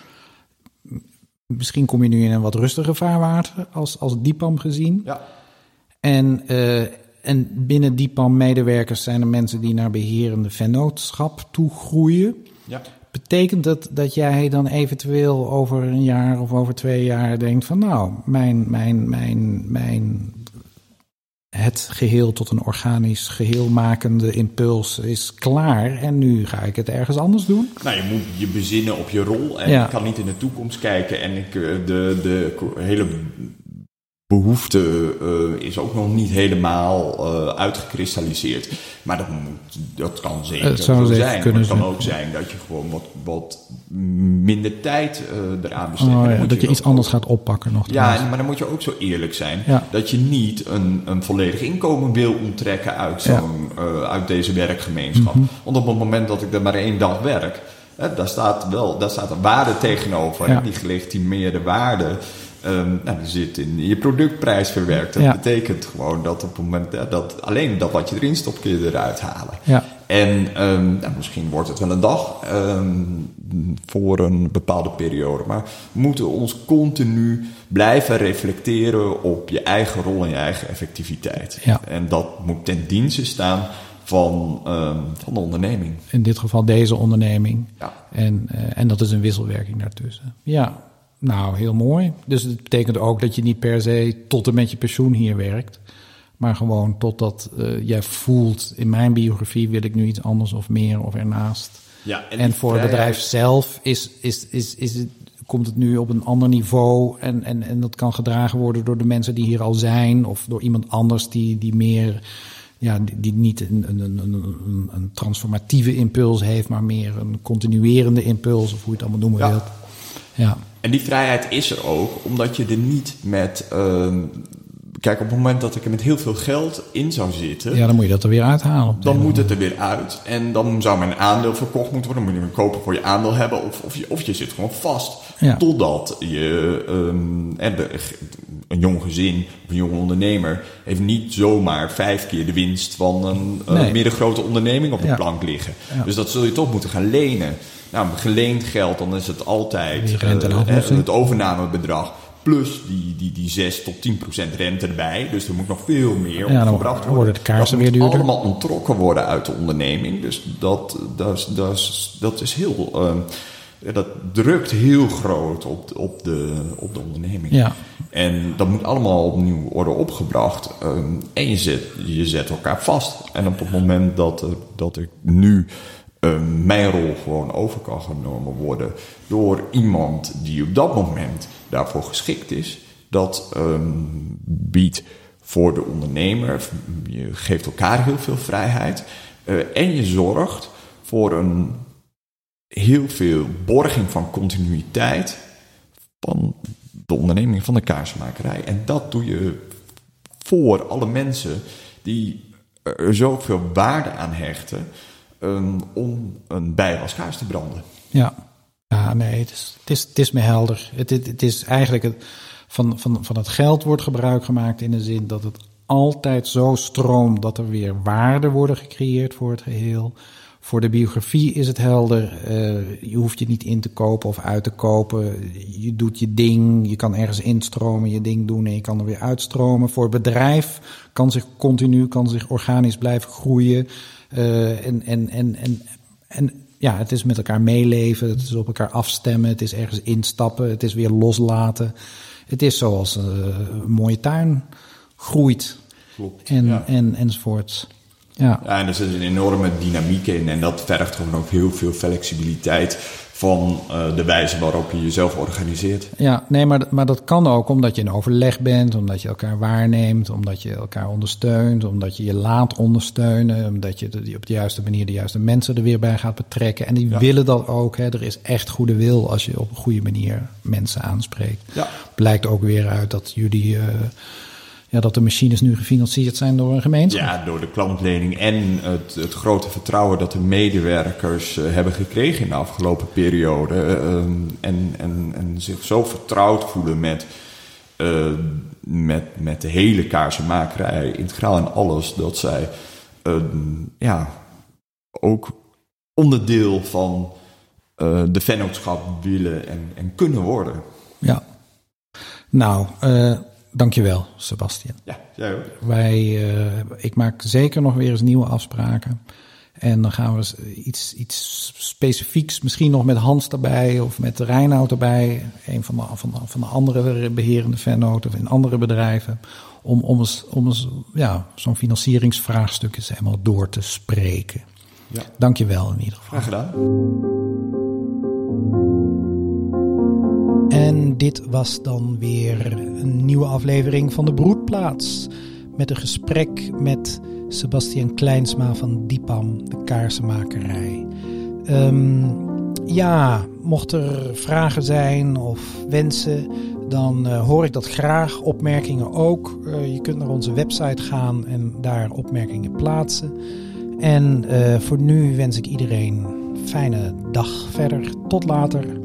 A: Misschien kom je nu in een wat rustiger vaarwater als, als Diepam gezien. Ja. En, uh, en binnen Diepam-medewerkers zijn er mensen die naar beherende vennootschap toe groeien. Ja. Betekent dat dat jij dan eventueel over een jaar of over twee jaar denkt van nou, mijn, mijn, mijn, mijn het geheel tot een organisch geheel makende impuls is klaar en nu ga ik het ergens anders doen?
B: Nou, je moet je bezinnen op je rol en je kan niet in de toekomst kijken en ik, eh, de, de hele behoefte uh, is ook nog niet helemaal uh, uitgekristalliseerd. Maar dat, moet, dat kan zeker het zo zijn. Maar het kan ook zijn dat je gewoon wat, wat minder tijd uh, eraan besteedt.
A: Oh, ja, dat je, iets anders gaat oppakken nog.
B: Ja, maar dan moet je ook zo eerlijk zijn. Ja. Dat je niet een, een volledig inkomen wil onttrekken uit, zo'n, ja. uit deze werkgemeenschap. Mm -hmm. Want op het moment dat ik er maar één dag werk... Hè, daar staat wel daar staat een waarde tegenover. Die gelegitimeerde waarde... Um, nou, die zit in je productprijs verwerkt. Dat betekent gewoon dat op het moment dat alleen dat wat je erin stopt, kun je eruit halen. Ja. En um, nou, misschien wordt het wel een dag um, voor een bepaalde periode. Maar we moeten ons continu blijven reflecteren op je eigen rol en je eigen effectiviteit. Ja. En dat moet ten dienste staan van, van de onderneming.
A: In dit geval deze onderneming. Ja. En, uh, en dat is een wisselwerking daartussen. Ja, nou, heel mooi. Dus het betekent ook dat je niet per se tot en met je pensioen hier werkt. Maar gewoon totdat uh, jij voelt, in mijn biografie wil ik nu iets anders of meer of ernaast. Ja, en, en voor het bedrijf zelf is, is, is, is het, komt het nu op een ander niveau. En, en, en dat kan gedragen worden door de mensen die hier al zijn. Of door iemand anders die, die meer ja, die, die niet een, een, een, een, een transformatieve impuls heeft, maar meer een continuerende impuls, of hoe je het allemaal noemen ja. wilt.
B: Ja. En die vrijheid is er ook, omdat je er niet met. Uh, kijk, op het moment dat ik er met heel veel geld in zou zitten.
A: Ja, dan moet je dat er weer uithalen.
B: Dan moet het er weer uit. En dan zou mijn aandeel verkocht moeten worden. Dan moet je een kopen voor je aandeel hebben. Of, of, je, of je zit gewoon vast. Ja. Totdat je. Um, een jong gezin of een jonge ondernemer heeft niet zomaar vijf keer de winst van een nee. middengrote onderneming op de ja. plank liggen. Ja. Dus dat zul je toch moeten gaan lenen. Nou, geleend geld, dan is het altijd uh, het overnamebedrag. Plus die, die, die 6 tot 10 procent rente erbij. Dus er moet nog veel meer ja, opgebracht worden.
A: worden de kaarsen
B: weer
A: duurder.
B: allemaal ontrokken worden uit de onderneming. Dus dat, dat, is, dat, is, dat is heel... Uh, dat drukt heel groot op, op, de, op de onderneming. Ja. En dat moet allemaal opnieuw worden opgebracht. Um, en je zet, je zet elkaar vast. En op het moment dat, dat ik nu uh, mijn rol gewoon over kan genomen worden door iemand die op dat moment daarvoor geschikt is. Dat um, biedt voor de ondernemer, je geeft elkaar heel veel vrijheid uh, en je zorgt voor een heel veel borging van continuïteit van de onderneming van de kaarsmakerij. En dat doe je voor alle mensen die er zoveel waarde aan hechten um, om een bijwas kaars te branden.
A: Ja, ja nee, het is, het is, me helder. Het, het, het is eigenlijk het, van, van, van het geld wordt gebruik gemaakt in de zin dat het altijd zo stroomt dat er weer waarden worden gecreëerd voor het geheel. Voor de biografie is het helder. Uh, je hoeft je niet in te kopen of uit te kopen. Je doet je ding. Je kan ergens instromen, je ding doen en je kan er weer uitstromen. Voor het bedrijf kan zich continu, kan zich organisch blijven groeien. Uh, en, en, en, en, en ja, het is met elkaar meeleven. Het is op elkaar afstemmen. Het is ergens instappen. Het is weer loslaten. Het is zoals uh, een mooie tuin groeit. Klopt. En, ja. en, enzovoorts.
B: Ja. ja, en er zit een enorme dynamiek in. En dat vergt gewoon ook heel veel flexibiliteit van uh, de wijze waarop je jezelf organiseert.
A: Ja, nee, maar, maar dat kan ook omdat je in overleg bent, omdat je elkaar waarneemt, omdat je elkaar ondersteunt, omdat je je laat ondersteunen, omdat je de, op de juiste manier de juiste mensen er weer bij gaat betrekken. En die willen dat ook. Hè. Er is echt goede wil als je op een goede manier mensen aanspreekt. Ja. Blijkt ook weer uit dat jullie. Uh, ja, dat de machines nu gefinancierd zijn door een gemeente.
B: Ja, door de klantlening en het, het grote vertrouwen dat de medewerkers uh, hebben gekregen in de afgelopen periode. Uh, en, en, en zich zo vertrouwd voelen met, uh, met, met de hele kaarsenmakerij, integraal en alles, dat zij ja, ook onderdeel van de vennootschap willen en, en kunnen worden.
A: Ja, nou, Dankjewel, Sebastian.
B: Ja, jij ook.
A: Wij, uh, ik maak zeker nog weer eens nieuwe afspraken. En dan gaan we iets, iets specifieks, misschien nog met Hans erbij of met Reinoud erbij. Een van de, van de, van de andere beherende vennoten of in andere bedrijven. Om, om eens, om eens ja, zo'n financieringsvraagstuk eens helemaal door te spreken. Ja. Dankjewel in ieder geval.
B: Graag gedaan.
A: En dit was dan weer een nieuwe aflevering van de Broedplaats. Met een gesprek met Sebastian Kleinsma van Dipam, de kaarsenmakerij. Um, ja, mocht er vragen zijn of wensen, dan uh, hoor ik dat graag. Opmerkingen ook. Uh, je kunt naar onze website gaan en daar opmerkingen plaatsen. En uh, voor nu wens ik iedereen een fijne dag verder. Tot later.